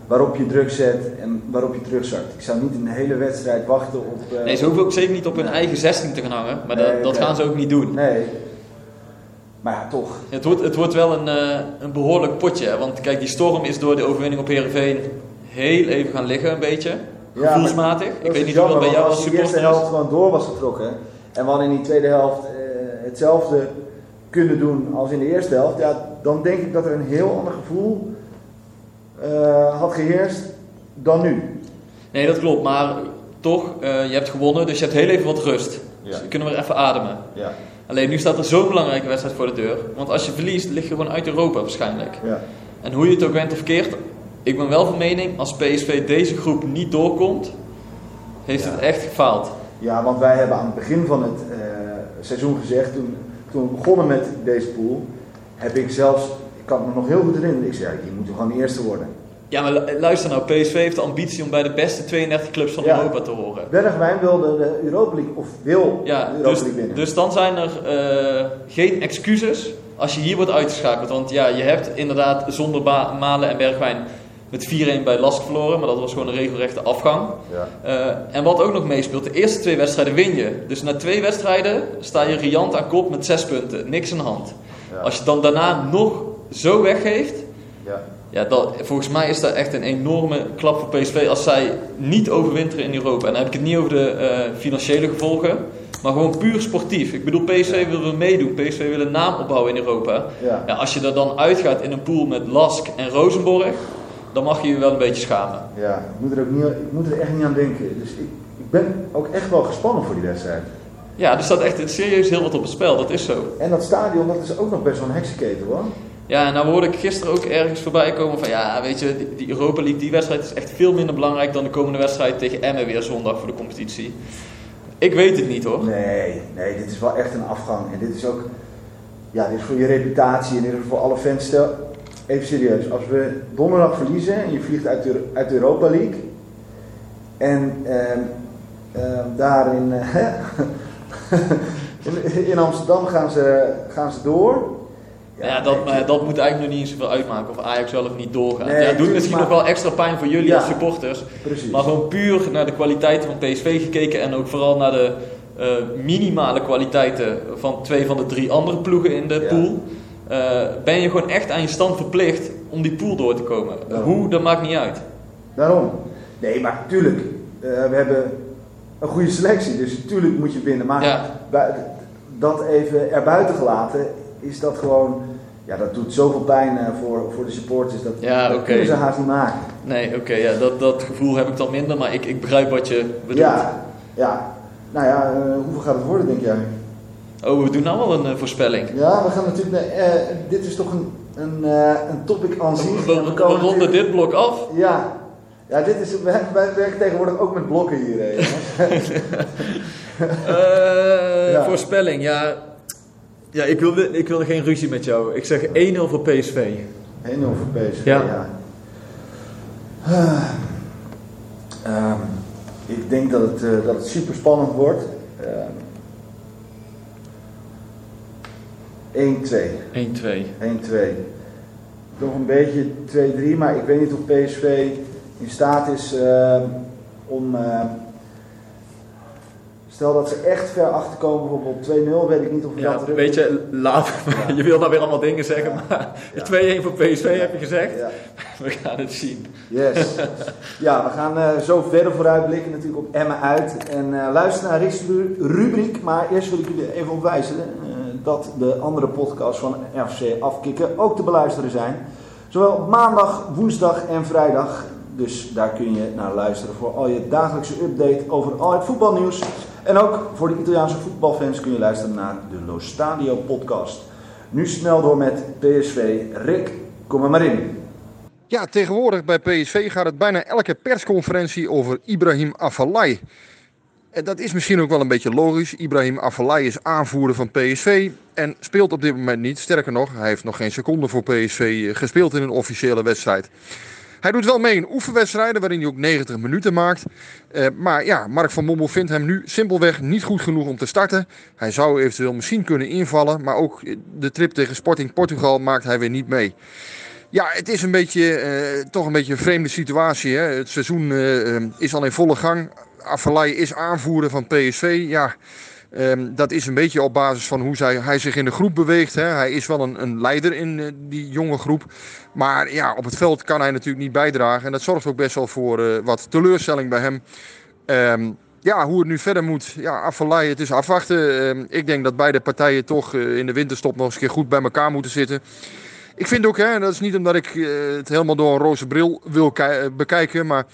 waarop je druk zet en waarop je terugzakt. Ik zou niet een hele wedstrijd wachten op... eh, Nee, ze hoeven ook zeker niet op hun eigen 16 te gaan hangen, maar Nee, dat, dat nee. gaan ze ook niet doen. Nee. Maar ja, toch. Het wordt, het wordt wel een, een behoorlijk potje, hè, want kijk, die storm is door de overwinning op Heerenveen heel even gaan liggen, een beetje. Ja, Gevoelsmatig. Ik weet is niet hoe dat bij jou als Als die eerste supporter helft is. gewoon door was getrokken en we hadden in die tweede helft eh, hetzelfde kunnen doen als in de eerste helft, ja, dan denk ik dat er een heel ander gevoel eh, had geheerst dan nu. Nee, dat klopt, maar toch, eh, je hebt gewonnen, dus je hebt heel even wat rust. Ja. Dus we kunnen weer even ademen. Ja. Alleen nu staat er zo'n belangrijke wedstrijd voor de deur. Want als je verliest, lig je gewoon uit Europa waarschijnlijk. Ja. En hoe je het ook bent of keert, ik ben wel van mening, als PSV deze groep niet doorkomt, heeft Ja. het echt gefaald. ja, want wij hebben aan het begin van het eh, seizoen gezegd, toen, toen we begonnen met deze pool, heb ik zelfs, ik kan me nog heel goed herinneren, ik zei, die moeten gewoon de eerste worden. Ja, maar lu- luister nou, PSV heeft de ambitie om bij de beste 32 clubs van Ja. Europa te horen. Bergwijn wilde de Europa League, of wil Ja, de Europa dus, League winnen. dus dan zijn er eh, geen excuses als je hier wordt uitgeschakeld. Want ja, je hebt inderdaad zonder Ba- Malen en Bergwijn met 4-1 bij Lask verloren. Maar dat was gewoon een regelrechte afgang. ja. Eh, en wat ook nog meespeelt, de eerste twee wedstrijden win je. Dus na twee wedstrijden sta je riant aan kop met zes punten. Niks de hand. Ja. Als je dan daarna nog zo weggeeft... Ja. Ja, dat, volgens mij is dat echt een enorme klap voor PSV als zij niet overwinteren in Europa. En dan heb ik het niet over de eh, financiële gevolgen, maar gewoon puur sportief. Ik bedoel, PSV wil weer meedoen, PSV wil een naam opbouwen in Europa. Ja. Ja, als je er dan uitgaat in een pool met Lask en Rosenborg, dan mag je je wel een beetje schamen. Ja, ik moet er ook niet, ik moet er echt niet aan denken. Dus ik, ik ben ook echt wel gespannen voor die wedstrijd. Ja, er staat echt serieus heel wat op het spel, dat is zo. En dat stadion, dat is ook nog best wel een heksenketen hoor. Ja, en nou hoorde ik gisteren ook ergens voorbij komen van ja, weet je, die- Europa League, die wedstrijd is echt veel minder belangrijk dan de komende wedstrijd tegen Emmen weer zondag voor de competitie. Ik weet het niet hoor. Nee, nee, dit is wel echt een afgang. En dit is ook, ja, dit is voor je reputatie en dit is voor alle fans. Stel, even serieus, als we donderdag verliezen en je vliegt uit de, uit de Europa League. En ehm, ehm, daar in, eh, in, Amsterdam gaan ze, gaan ze door. Ja, dat, maar dat moet eigenlijk nog niet zoveel uitmaken of Ajax wel of niet doorgaat. Nee, ja, het doet misschien maar- nog wel extra pijn voor jullie Ja. als supporters. Precies. Maar gewoon puur naar de kwaliteiten van PSV gekeken en ook vooral naar de eh, minimale kwaliteiten van twee van de drie andere ploegen in de pool. Eh, ben je gewoon echt aan je stand verplicht om die pool door te komen. Daarom. Hoe, dat maakt niet uit. Daarom. Nee, maar tuurlijk, eh, we hebben een goede selectie, dus natuurlijk moet je winnen. Maar Ja. dat even erbuiten gelaten, is dat gewoon, ja, dat doet zoveel pijn eh, voor, voor de supporters. Dat, Ja, dat oké. kunnen ze haast niet maken. Nee, oké, ja, dat, dat gevoel heb ik dan minder, maar ik, ik begrijp wat je bedoelt. Ja, ja. Nou ja, hoeveel gaat het worden, denk jij? Oh, we doen nou wel een eh, voorspelling. Ja, we gaan natuurlijk, eh, dit is toch een, een, eh, een topic aan zich. We, we, we ronden dit blok af. Ja. Ja, dit is, wij, wij werken tegenwoordig ook met blokken hier. Ja. Voorspelling, ja. Ja, ik wil, ik wil geen ruzie met jou. Ik zeg 1-0 voor PSV. 1-0 voor PSV, Ja. ja. Ehm, ik denk dat het, dat het super spannend wordt. Ehm, 1-2. 1-2. 1-2. Toch een beetje 2-3, maar ik weet niet of PSV in staat is uh, om. Uh, stel dat ze echt ver achterkomen, bijvoorbeeld 2-0, weet ik niet of we ja, dat een beetje laat. Ja. je wil nou weer allemaal dingen zeggen, Ja. maar Ja. 2-1 voor PSV heb je gezegd. We gaan het zien. Yes. Ja, we gaan eh, zo verder vooruitblikken natuurlijk op Emmen uit. En eh luister naar Rick's ru- rubriek. Maar eerst wil ik jullie even op wijzen eh, dat de andere podcasts van FC Afkikken ook te beluisteren zijn. Zowel maandag, woensdag en vrijdag. Dus daar kun je naar luisteren voor al je dagelijkse update over al het voetbalnieuws. En ook voor de Italiaanse voetbalfans kun je luisteren naar de Lo Stadio podcast. Nu snel door met PSV. Rick, kom er maar in. Ja, tegenwoordig bij PSV gaat het bijna elke persconferentie over Ibrahim Afellay. En dat is misschien ook wel een beetje logisch. Ibrahim Afellay is aanvoerder van PSV en speelt op dit moment niet. Sterker nog, hij heeft nog geen seconde voor PSV gespeeld in een officiële wedstrijd. Hij doet wel mee in oefenwedstrijden waarin hij ook 90 minuten maakt. Eh, maar ja, Mark van Bommel vindt hem nu simpelweg niet goed genoeg om te starten. Hij zou eventueel misschien kunnen invallen, maar ook de trip tegen Sporting Portugal maakt hij weer niet mee. Ja, het is een beetje, eh, toch een beetje een vreemde situatie. Hè? Het seizoen eh, eh, is al in volle gang. Afellay is aanvoerder van PSV. Ja, ehm, dat is een beetje op basis van hoe zij, hij zich in de groep beweegt. Hè? Hij is wel een, een leider in eh, die jonge groep. Maar ja, op het veld kan hij natuurlijk niet bijdragen. En dat zorgt ook best wel voor eh, wat teleurstelling bij hem. Ehm, ja, hoe het nu verder moet. Ja, Afellay, het is afwachten. Ehm, ik denk dat beide partijen toch eh, in de winterstop nog eens een keer goed bij elkaar moeten zitten. Ik vind ook, hè, dat is niet omdat ik het helemaal door een roze bril wil ki- bekijken, maar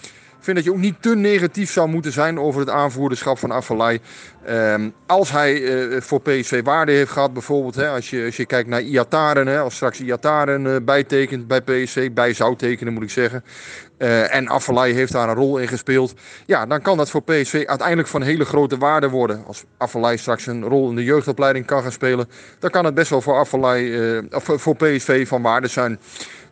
vind dat je ook niet te negatief zou moeten zijn over het aanvoerderschap van Afellay. Ehm, als hij eh, voor PSV waarde heeft gehad, bijvoorbeeld hè, als, je, als je kijkt naar Iataren, hè, als straks Iataren eh, bijtekent bij PSV, bij zou tekenen moet ik zeggen. eh, en Afellay heeft daar een rol in gespeeld. Ja, dan kan dat voor PSV uiteindelijk van hele grote waarde worden. Als Afellay straks een rol in de jeugdopleiding kan gaan spelen, dan kan het best wel voor of voor PSV van waarde zijn.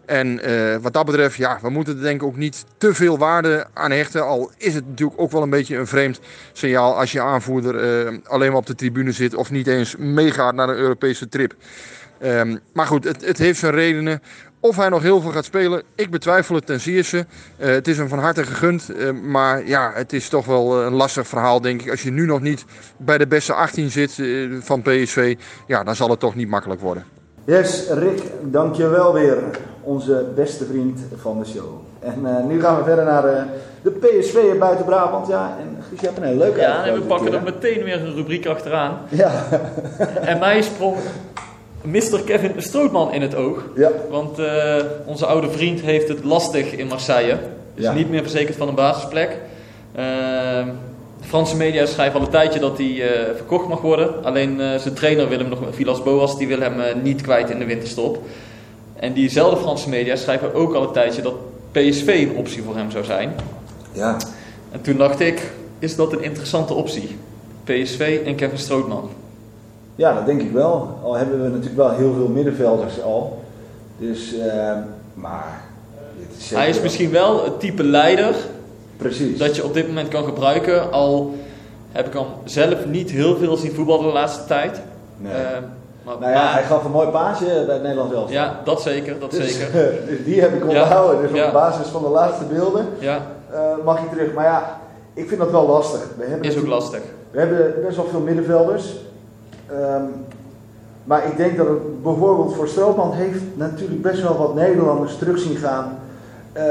En eh, wat dat betreft, ja, we moeten er denk ik ook niet te veel waarde aan hechten. Al is het natuurlijk ook wel een beetje een vreemd signaal als je aanvoerder eh, alleen maar op de tribune zit of niet eens meegaat naar een Europese trip. Ehm, maar goed, het, het heeft zijn redenen. Of hij nog heel veel gaat spelen, ik betwijfel het ten zeerste. Eh, het is hem van harte gegund. maar ja, het is toch wel een lastig verhaal, denk ik. Als je nu nog niet bij de beste 18 zit van PSV, ja, dan zal het toch niet makkelijk worden. Yes, Rick, dankjewel weer. Onze beste vriend van de show. En eh, nu gaan we verder naar eh, de PSV buiten Brabant. Ja, en Guus, je hebt een hele leuke Ja, en we pakken er meteen weer een rubriek achteraan. Ja, En mij sprong Mr. Kevin Strootman in het oog. ja. Want eh, onze oude vriend heeft het lastig in Marseille. Is Ja. niet meer verzekerd van een basisplek. Ehm, Franse media schrijven al een tijdje dat hij eh, verkocht mag worden. Alleen eh, zijn trainer Willem nog, Vilas Boas, die wil hem eh, niet kwijt in de winterstop. En diezelfde Franse media schrijven ook al een tijdje dat PSV een optie voor hem zou zijn. ja. En toen dacht ik, is dat een interessante optie? PSV en Kevin Strootman. Ja, dat denk ik wel. Al hebben we natuurlijk wel heel veel middenvelders al. Dus, eh, maar... Is Hij is misschien wel het type leider Precies. dat je op dit moment kan gebruiken. Al heb ik hem zelf niet heel veel zien voetballen de laatste tijd. Nee. Eh, maar, nou ja, maar- hij gaf een mooi paasje bij het Nederlands elftal. ja, dat zeker, dat Dus, zeker. dus die heb ik Ja. onthouden. Dus Ja. op basis van de laatste beelden Ja, eh, mag hij terug. Maar ja, ik vind dat wel lastig. We hebben is ook lastig. We hebben best wel veel middenvelders. Ehm, maar ik denk dat het bijvoorbeeld voor Stroopman heeft natuurlijk best wel wat Nederlanders terug zien gaan eh,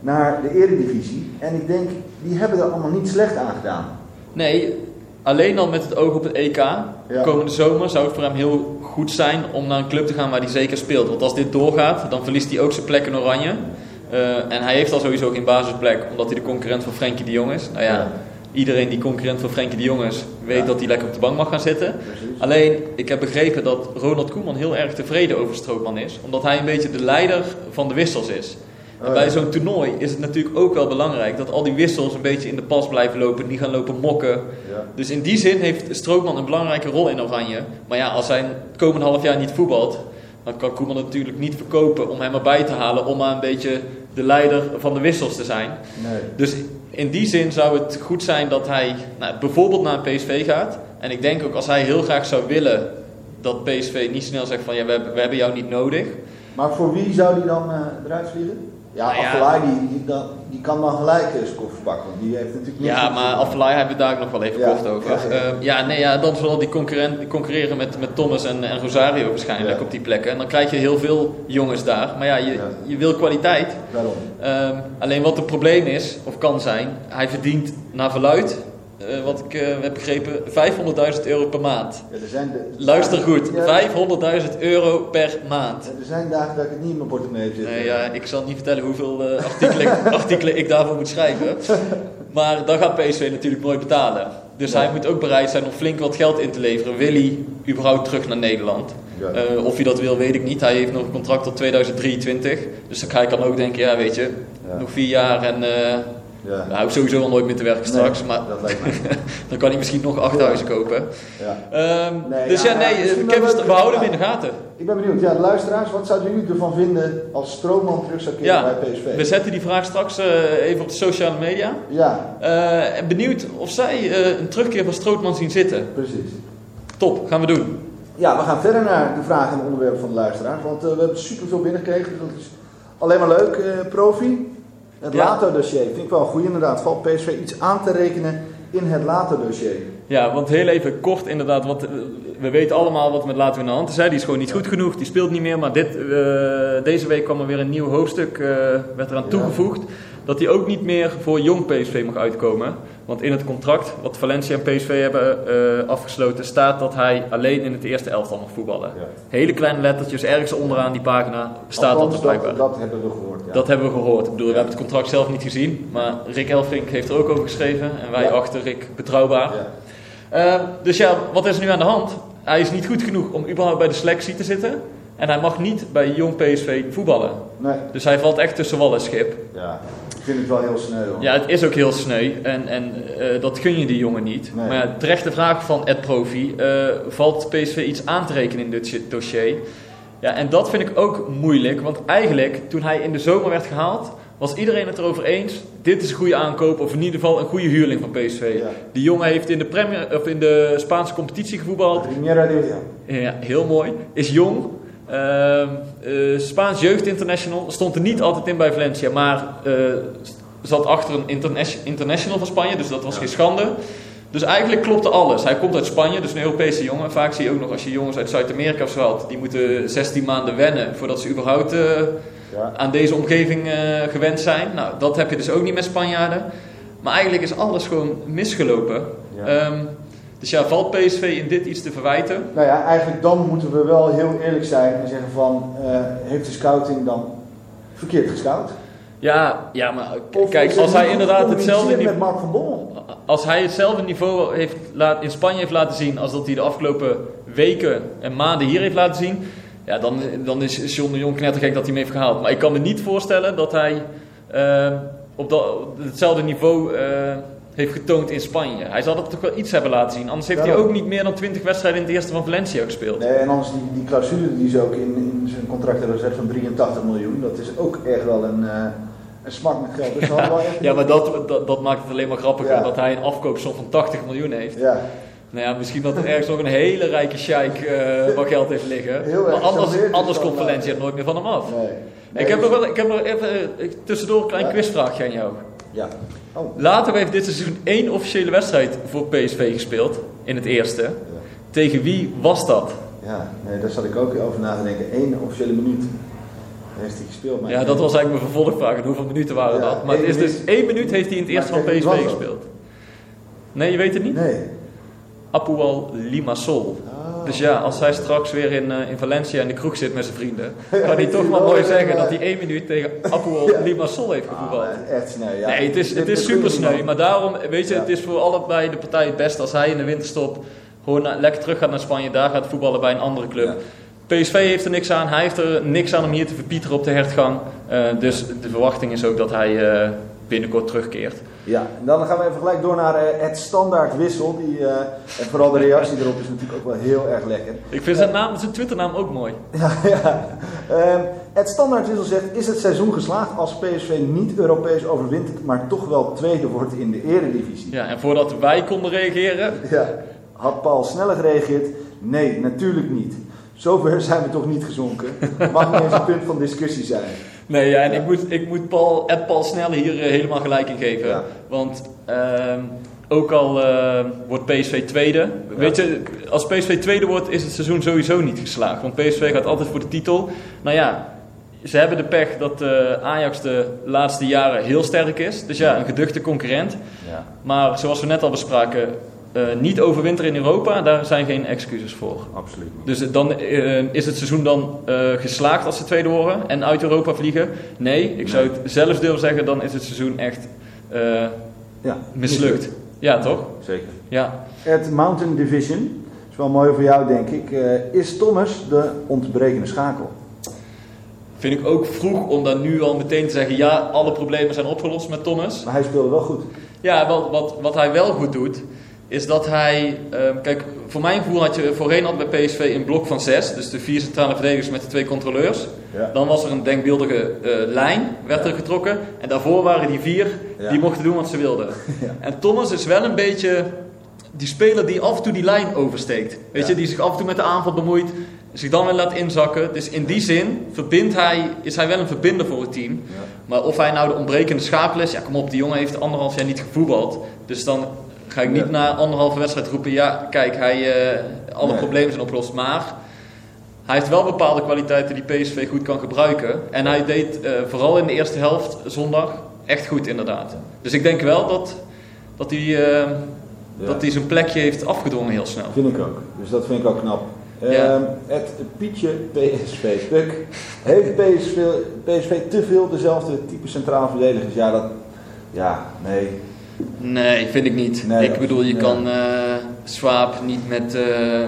naar de eredivisie. En ik denk, die hebben er allemaal niet slecht aan gedaan. Nee, alleen al met het oog op het EK. Ja. Komende zomer zou het voor hem heel goed zijn om naar een club te gaan waar hij zeker speelt. Want als dit doorgaat, dan verliest hij ook zijn plek in Oranje. Eh, en hij heeft al sowieso geen basisplek, omdat hij de concurrent van Frenkie de Jong is. Nou ja, Ja. iedereen die concurrent van Frenkie de Jong is, weet Ja. dat hij lekker op de bank mag gaan zitten. Precies. Alleen, ik heb begrepen dat Ronald Koeman heel erg tevreden over Strootman is. Omdat hij een beetje de leider van de wissels is. En Oh, bij zo'n toernooi is het natuurlijk ook wel belangrijk dat al die wissels een beetje in de pas blijven lopen. Niet gaan lopen mokken. Ja. Dus in die zin heeft Strootman een belangrijke rol in Oranje. Maar ja, als hij het komende half jaar niet voetbalt, dan kan Koeman het natuurlijk niet verkopen om hem erbij te halen. Om maar een beetje de leider van de wissels te zijn. Nee. Dus in die zin zou het goed zijn dat hij nou, bijvoorbeeld naar PSV gaat. En ik denk ook als hij heel graag zou willen dat PSV niet snel zegt van ja, we hebben, we hebben jou niet nodig. Maar voor wie zou die dan eh, eruit vliegen? Ja, Nou die, die, kan dan gelijk eh, zijn koffer pakken, want die heeft natuurlijk Ja, maar Affelay hebben we daar nog wel even Ja, kort over. ja, Ja, ja. ja, nee, ja, dan zal die concurrent, concurreren met, met Thomas en, en Rosario waarschijnlijk op die plekken. En dan krijg je heel veel jongens daar. Maar ja, je, je wil kwaliteit. Daarom. Ehm, alleen wat het probleem is, of kan zijn, hij verdient naar verluid, eh, wat ik eh, heb begrepen, 500.000 euro per maand. Ja, er zijn de, Luister goed, Ja, 500.000 euro per maand. Er zijn dagen dat ik het niet in mijn portemonnee zit. Nee, ja, ik zal niet vertellen hoeveel eh, artikelen, artikelen ik daarvoor moet schrijven. Maar dat gaat PSV natuurlijk nooit betalen. Dus hij moet ook bereid zijn om flink wat geld in te leveren. Wil hij überhaupt terug naar Nederland? Of hij dat wil, weet ik niet. Hij heeft nog een contract tot 2023. Dus hij kan ook denken, ja weet je, nog vier jaar en Ja. hij hoeft sowieso al nooit meer te werken straks. Nee, Maar dat lijkt mij. dan kan hij misschien nog acht huizen kopen. Ja. Ehm, Nee, dus ja, nee, Kevin, we houden hem in de gaten. Ik ben benieuwd. Ja, de luisteraars, wat zouden jullie ervan vinden als Stroomman terug zou keren bij PSV? we zetten die vraag straks eh, even op de sociale media. Ja, Eh, en benieuwd of zij eh, een terugkeer van Strootman zien zitten. precies. Top, gaan we doen. Ja, we gaan verder naar de vragen en onderwerpen van de luisteraars. Want we hebben superveel binnengekregen. Dus dat is alleen maar leuk, profi. Het Ja. Lato-dossier vind ik wel goed inderdaad. Valt PSV iets aan te rekenen in het Lato-dossier? Ja, want heel even kort inderdaad, want eh, we weten allemaal wat met Laten we in de hand is. Hè. Die is gewoon niet goed genoeg, die speelt niet meer. Maar dit, eh, deze week kwam er weer een nieuw hoofdstuk, eh, werd eraan Ja. toegevoegd. Dat hij ook niet meer voor jong PSV mag uitkomen. Want in het contract wat Valencia en PSV hebben eh, afgesloten staat dat hij alleen in het eerste elftal mag voetballen. Ja. Hele kleine lettertjes, ergens onderaan die pagina staat Althans, dat er blijkbaar. Dat, dat hebben we gehoord. Ja. Dat hebben we gehoord. Ik bedoel, we hebben het contract zelf niet gezien. Maar Rick Elfrink heeft er ook over geschreven. En wij Ja. achter Rick betrouwbaar. Eh, dus ja, wat is er nu aan de hand? Hij is niet goed genoeg om überhaupt bij de selectie te zitten. En hij mag niet bij jong PSV voetballen. Nee, Dus hij valt echt tussen wal en schip. ja. Ik vind het wel heel sneu hoor. Ja, het is ook heel sneu. En, en eh, dat gun je die jongen niet. Nee. Maar ja, terechte vraag van Ed Profi. eh, valt PSV iets aan te rekenen in dit dossier? Ja, en dat vind ik ook moeilijk. Want eigenlijk, toen hij in de zomer werd gehaald... was iedereen het erover eens. Dit is een goede aankoop. Of in ieder geval een goede huurling van PSV. Ja. Die jongen heeft in de, Premier, of in de Spaanse competitie gevoetbald. Ja, heel mooi. Is jong. Ehm, eh, Spaans Jeugd International. Stond er niet altijd in bij Valencia, maar eh, zat achter een interna- international van Spanje. Dus dat was geen schande. Dus eigenlijk klopte alles. Hij komt uit Spanje, dus een Europese jongen. Vaak zie je ook nog als je jongens uit Zuid-Amerika of zo die moeten 16 maanden wennen voordat ze überhaupt eh, Ja. aan deze omgeving gewend zijn. Nou, dat heb je dus ook niet met Spanjaarden. Maar eigenlijk is alles gewoon misgelopen. Ja. Ehm, dus ja, valt PSV in dit iets te verwijten? Nou ja, eigenlijk dan moeten we wel heel eerlijk zijn en zeggen van, eh, heeft de scouting dan verkeerd gescout? Ja, ja maar kijk, als hij inderdaad hetzelfde, met Mark van Bommel. als hij hetzelfde niveau heeft laat, in Spanje heeft laten zien als dat hij de afgelopen weken en maanden hier heeft laten zien, ja, dan, dan is John de Jong knettergek dat hij hem heeft gehaald. Maar ik kan me niet voorstellen dat hij eh, op, dat, op hetzelfde niveau eh, heeft getoond in Spanje. Hij zal dat toch wel iets hebben laten zien. Anders heeft hij ook niet meer dan 20 wedstrijden in het eerste van Valencia gespeeld. Nee, en anders die, die clausule die ze ook in, in zijn contract hebben gezet van 83 miljoen, dat is ook echt wel een, eh, een smak met geld. Dus hadden wel echt Ja, maar dat, dat, dat maakt het alleen maar grappiger Ja. dat hij een afkoopsom van 80 miljoen heeft. Ja, Nou ja, misschien dat er ergens nog een hele rijke sheik eh wat geld heeft liggen. Heel maar anders, anders komt Valencia nooit meer van hem af. nee. Nee, ik, heb dus- nog wel, ik heb nog even eh, tussendoor een klein Ja. quizvraagje aan jou. Ja. Oh, Later heeft dit seizoen één officiële wedstrijd voor PSV gespeeld. In het eerste. Tegen wie was dat? ja, nee, daar zat ik ook over na te denken. Eén officiële minuut heeft hij gespeeld. maar- Ja, dat was eigenlijk mijn vervolgvraag. Hoeveel minuten waren Ja, dat? Maar het is dus één minuut heeft hij in het eerste van PSV gespeeld. Nee, je weet het niet? Nee. Apual Limassol. Oh. Dus ja, als hij straks weer in, eh, in Valencia in de kroeg zit met zijn vrienden, kan hij toch wel mooi zeggen eh, dat hij één minuut tegen Ja. Limassol heeft gevoetbald. Ah, echt sneu, ja. nee, het is, het is super sneu. Maar daarom, weet je, het is voor allebei de partijen het best als hij in de winterstop gewoon na- lekker terug gaat naar Spanje, daar gaat voetballen bij een andere club. PSV heeft er niks aan, hij heeft er niks aan om hier te verpieteren op de hertgang. Eh, dus de verwachting is ook dat hij binnenkort terugkeert. Ja, en dan gaan we even gelijk door naar eh, het standaard wissel. Die, eh, en vooral de reactie erop is natuurlijk ook wel heel erg lekker. Ik vind zijn, naam, zijn Twitternaam ook mooi. Ja, ja. Ehm, het standaard wissel zegt, is het seizoen geslaagd als PSV niet Europees overwint, maar toch wel tweede wordt in de eredivisie? Ja, en voordat wij konden reageren, Ja, had Paul sneller gereageerd. Nee, natuurlijk niet. Zover zijn we toch niet gezonken. Mag niet eens een punt van discussie zijn. Nee, ja, en ik moet, ik moet Paul, Ed Paul Snelle hier eh, helemaal gelijk in geven. Ja. Want ehm, ook al eh, wordt PSV tweede. Weet je, als PSV tweede wordt, is het seizoen sowieso niet geslaagd. Want PSV gaat altijd voor de titel. Nou ja, ze hebben de pech dat eh, Ajax de laatste jaren heel sterk is. Dus ja, een geduchte concurrent. Ja. Maar zoals we net al bespraken, eh, niet overwinteren in Europa, daar zijn geen excuses voor. Absoluut niet. Dus dan eh, is het seizoen dan eh, geslaagd als ze tweede worden en uit Europa vliegen? Nee, ik zou het zelfs durven zeggen, dan is het seizoen echt eh, Ja, mislukt. Ja, toch? Zeker. Ja. Het Mountain Division, is wel mooi voor jou denk ik, eh, is Thomas de ontbrekende schakel. Vind ik ook vroeg om dan nu al meteen te zeggen, ja, alle problemen zijn opgelost met Thomas. Maar hij speelde wel goed. Ja, wat, wat, wat hij wel goed doet, is dat hij... ehm, kijk, voor mijn gevoel had je voorheen al bij PSV een blok van zes. Dus de vier centrale verdedigers met de twee controleurs. Ja. Dan was er een denkbeeldige eh, lijn, werd er getrokken. En daarvoor waren die vier, Ja. die mochten doen wat ze wilden. Ja. En Thomas is wel een beetje die speler die af en toe die lijn oversteekt. Weet je, die zich af en toe met de aanval bemoeit. Zich dan weer laat inzakken. Dus in die zin verbindt hij, is hij wel een verbinder voor het team. Maar of hij nou de ontbrekende schakel is, ja kom op, die jongen heeft anderhalf jaar niet gevoetbald. Dus dan ga ik niet Ja. na anderhalve wedstrijd roepen, ja kijk, hij, eh, alle Nee. problemen zijn opgelost. Maar hij heeft wel bepaalde kwaliteiten die PSV goed kan gebruiken. En hij deed eh, vooral in de eerste helft zondag echt goed inderdaad. Dus ik denk wel dat, dat hij, eh, dat hij zijn plekje heeft afgedwongen heel snel. Vind ik ook. Dus dat vind ik ook knap. Ja. Ehm, het Pietje PSV Puk. Heeft PSV, PSV te veel dezelfde type centraal verdedigers? Ja, dat, ja nee. Nee, vind ik niet. Nee, ik bedoel, je kan eh Swaap niet met, eh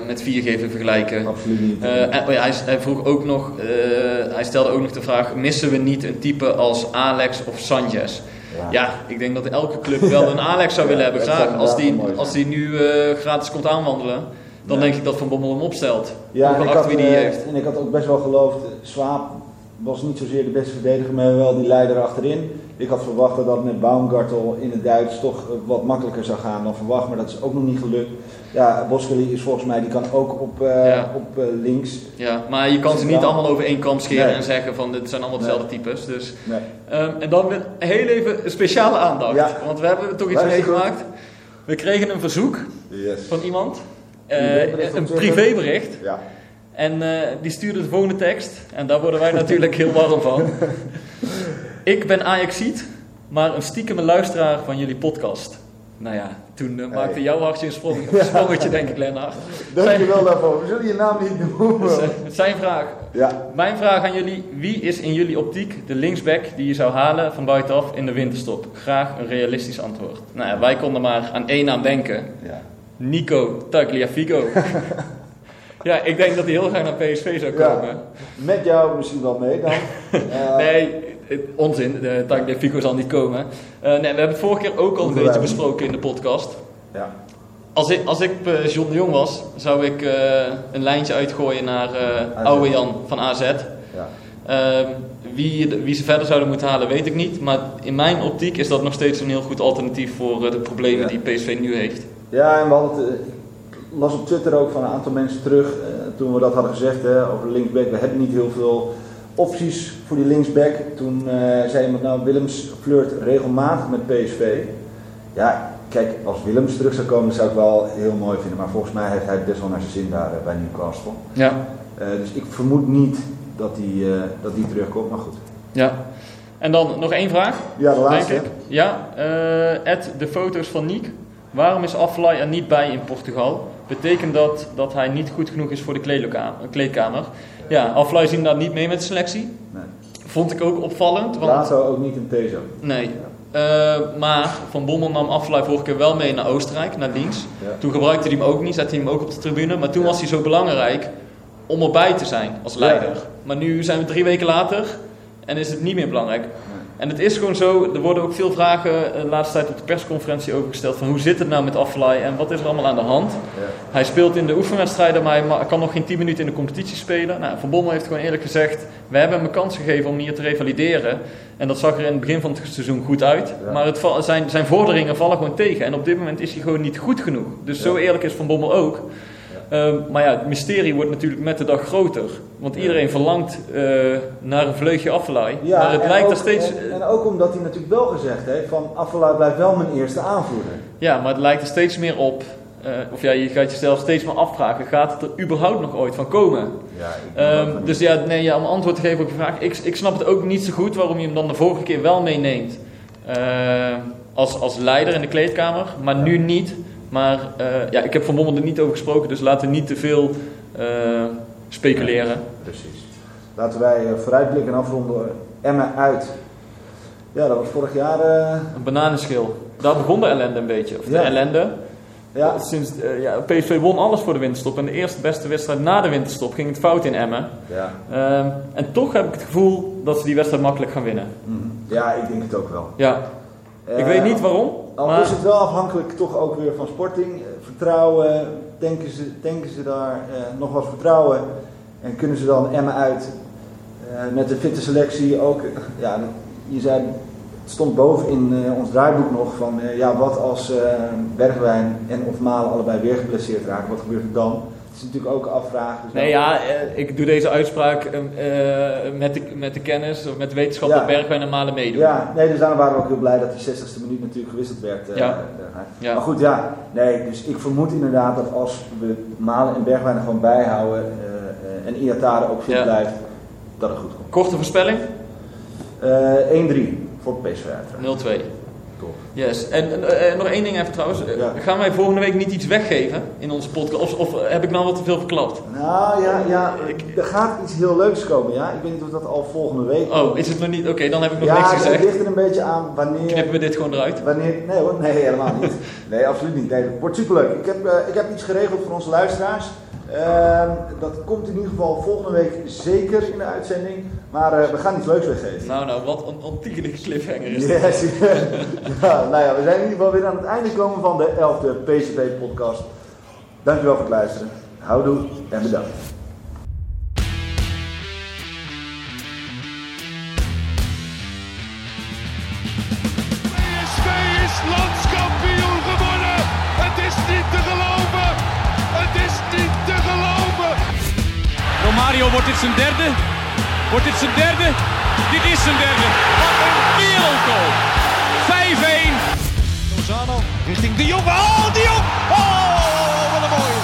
met viergever vergelijken. Absoluut niet. Eh, en, oh ja, hij, hij vroeg ook nog, hij stelde ook nog de vraag: missen we niet een type als Alex of Sanchez? Ja, ik denk dat elke club wel een Alex zou willen hebben. Graag. Als die, als die nu gratis komt aanwandelen, dan denk ik dat Van Bommel hem opstelt. Ja, en ik, had, wie die heeft. en ik had ook best wel geloofd, Swaap was niet zozeer de beste verdediger, maar wel die leider achterin. Ik had verwacht dat dat met Baumgartel in het Duits toch eh, wat makkelijker zou gaan dan verwacht, maar dat is ook nog niet gelukt. Ja, Boskeli is volgens mij, die kan ook op, eh, Ja. op eh, links. Ja, maar je kan ze niet allemaal over één kam scheren Nee. en zeggen van dit zijn allemaal dezelfde types. Dus, Nee. ehm, en dan weer heel even speciale aandacht. Ja. Want we hebben toch iets meegemaakt. We kregen een verzoek Yes. van iemand. een privébericht. Ja. En die stuurde de volgende tekst. En daar worden wij natuurlijk heel warm van. Ik ben Ajaxiet, maar een stiekeme luisteraar van jullie podcast. Nou ja, toen eh, maakte Hey. jouw hartje een, sprong, een sprongetje, denk ik, Lennart. Dankjewel daarvoor. We zullen je naam niet noemen. Dus, zijn vraag. Ja, Mijn vraag aan jullie: wie is in jullie optiek de linksback die je zou halen van buitenaf in de winterstop? Graag een realistisch antwoord. Nou ja, wij konden maar aan één naam denken: ja. Nico Tagliafico. ja, ik denk dat hij heel graag naar PSV zou Ja. komen. Met jou misschien wel mee dan. Eh, Nee, onzin. De Tagliafico zal niet komen. Eh, nee, we hebben het vorige keer ook al een beetje besproken in de podcast. Ja. Als ik, als ik eh, John de Jong was, zou ik eh, een lijntje uitgooien naar eh oude Jan van AZ. Ja. Ehm, wie, wie ze verder zouden moeten halen, weet ik niet. Maar in mijn optiek is dat nog steeds een heel goed alternatief voor eh, de problemen Ja. die PSV nu heeft. Ja, en we hadden het, eh, las op Twitter ook van een aantal mensen terug, eh, toen we dat hadden gezegd hè, over de linksback. We hebben niet heel veel opties voor die linksback. Toen eh, zei iemand, nou Willems flirt regelmatig met PSV. Ja, kijk, als Willems terug zou komen, zou ik wel heel mooi vinden. Maar volgens mij heeft hij best wel naar zijn zin daar eh, bij Newcastle. Ja. Eh, dus ik vermoed niet dat hij dat die terugkomt, maar goed. ja. En dan nog één vraag, Ja, de laatste. denk ik. Ja, Ed, de foto's van Niek. Waarom is Aflaai er niet bij in Portugal? Betekent dat dat hij niet goed genoeg is voor de kleedkamer? Ja, Aflaai zien daar niet mee met de selectie. Nee. Vond ik ook opvallend. Want Later ook niet in Tezo. Nee. Eh, maar Van Bommel nam Affelay vorige keer wel mee naar Oostenrijk, naar. Ja. Toen gebruikte hij hem ook niet, zette hij hem ook op de tribune. Maar toen was hij zo belangrijk om erbij te zijn als leider. Ja. Maar nu zijn we drie weken later en is het niet meer belangrijk. En het is gewoon zo, er worden ook veel vragen eh, de laatste tijd op de persconferentie over gesteld. Van hoe zit het nou met Affelay en wat is er allemaal aan de hand? Ja. Hij speelt in de oefenwedstrijden, maar hij kan nog geen 10 minuten in de competitie spelen. Nou, van Bommel heeft gewoon eerlijk gezegd: we hebben hem een kans gegeven om hier te revalideren. En dat zag er in het begin van het seizoen goed uit. Ja. Maar het zijn, zijn vorderingen vallen gewoon tegen. En op dit moment is hij gewoon niet goed genoeg. Dus zo eerlijk is Van Bommel ook. Ehm, maar ja, het mysterie wordt natuurlijk met de dag groter. Want iedereen verlangt eh, naar een vleugje Affelay. maar het en lijkt ook, er steeds... En, en ook omdat hij natuurlijk wel gezegd heeft van Affelay blijft wel mijn eerste aanvoerder. Ja, maar het lijkt er steeds meer op. eh, of ja, je gaat jezelf steeds meer afvragen: gaat het er überhaupt nog ooit van komen? Ja, ik Ehm, dus ja, nee, ja, om antwoord te geven op je vraag. Ik, ik snap het ook niet zo goed waarom je hem dan de vorige keer wel meeneemt. eh, als, als leider in de kleedkamer, maar nu niet. Maar eh, ja, ik heb Van Bommel er niet over gesproken, dus laten we niet te veel eh, speculeren. Precies. Laten wij eh, vooruitblikken en afronden. Emma uit. Ja, dat was vorig jaar. Een bananenschil. Daar begon de ellende een beetje. Of de Ja. ellende. ja, Sinds, ja, PSV won alles voor de winterstop. En de eerste beste wedstrijd na de winterstop ging het fout in Emmen. ja. Ehm, en toch heb ik het gevoel dat ze die wedstrijd makkelijk gaan winnen. Mhm. ja, ik denk het ook wel. Ja, ik weet niet waarom. Al Maar is het wel afhankelijk toch ook weer van sporting. Eh, Vertrouwen, denken ze, denken ze daar eh, nog wat vertrouwen? En kunnen ze dan Emma uit eh, met de fitte selectie ook? Ja, je zei, het stond boven in eh, ons draaiboek nog van ja, wat als Bergwijn en of Malen allebei weer geblesseerd raken, wat gebeurt er dan? Het is natuurlijk ook afvragen. Dus Nee, ja, eh, ik doe deze uitspraak eh, met, de, met de kennis of met de wetenschap Ja. dat Bergwijn en Malen meedoen. Ja, nee, dus daarom waren we ook heel blij dat die 60ste minuut natuurlijk gewisseld werd. eh, Ja. Maar goed, ja, nee, dus ik vermoed inderdaad dat als we Malen en Bergwijn er gewoon bijhouden eh, en Iatare ook fit blijft, dat het goed komt. Korte voorspelling? Eh 1-3 voor PSV uiteraard. 0-2. Yes. En eh, eh, nog één ding even trouwens. Eh, Ja. Gaan wij volgende week niet iets weggeven in onze podcast? Of, of heb ik nou wat te veel verklapt? Nou ja, ja, er gaat iets heel leuks komen, ja. Ik weet niet of dat al volgende week Oh, is het nog niet? Oké, dan heb ik nog Ja, niks het gezegd. ligt er een beetje aan wanneer... Knippen we dit gewoon eruit? Wanneer, nee hoor, nee helemaal niet. Nee, absoluut niet. Nee, het wordt superleuk. Ik heb, eh, ik heb iets geregeld voor onze luisteraars. Ehm, dat komt in ieder geval volgende week zeker in de uitzending. Maar eh, we gaan iets leuks weggeven. Nou, nou, wat een ontiegelijke cliffhanger is. Yes. ja, nou ja, we zijn in ieder geval weer aan het einde gekomen van de 11e PCB podcast. Dankjewel voor het luisteren. Houdoe en bedankt. Wordt dit zijn derde. Wordt dit zijn derde? Dit is zijn derde. Wat een wereldgoal. 5-1. Lozano richting De Jong. Oh, De Jong! Oh, wat een mooie.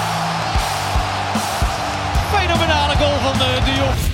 Fenomenale goal van eh, De Jong.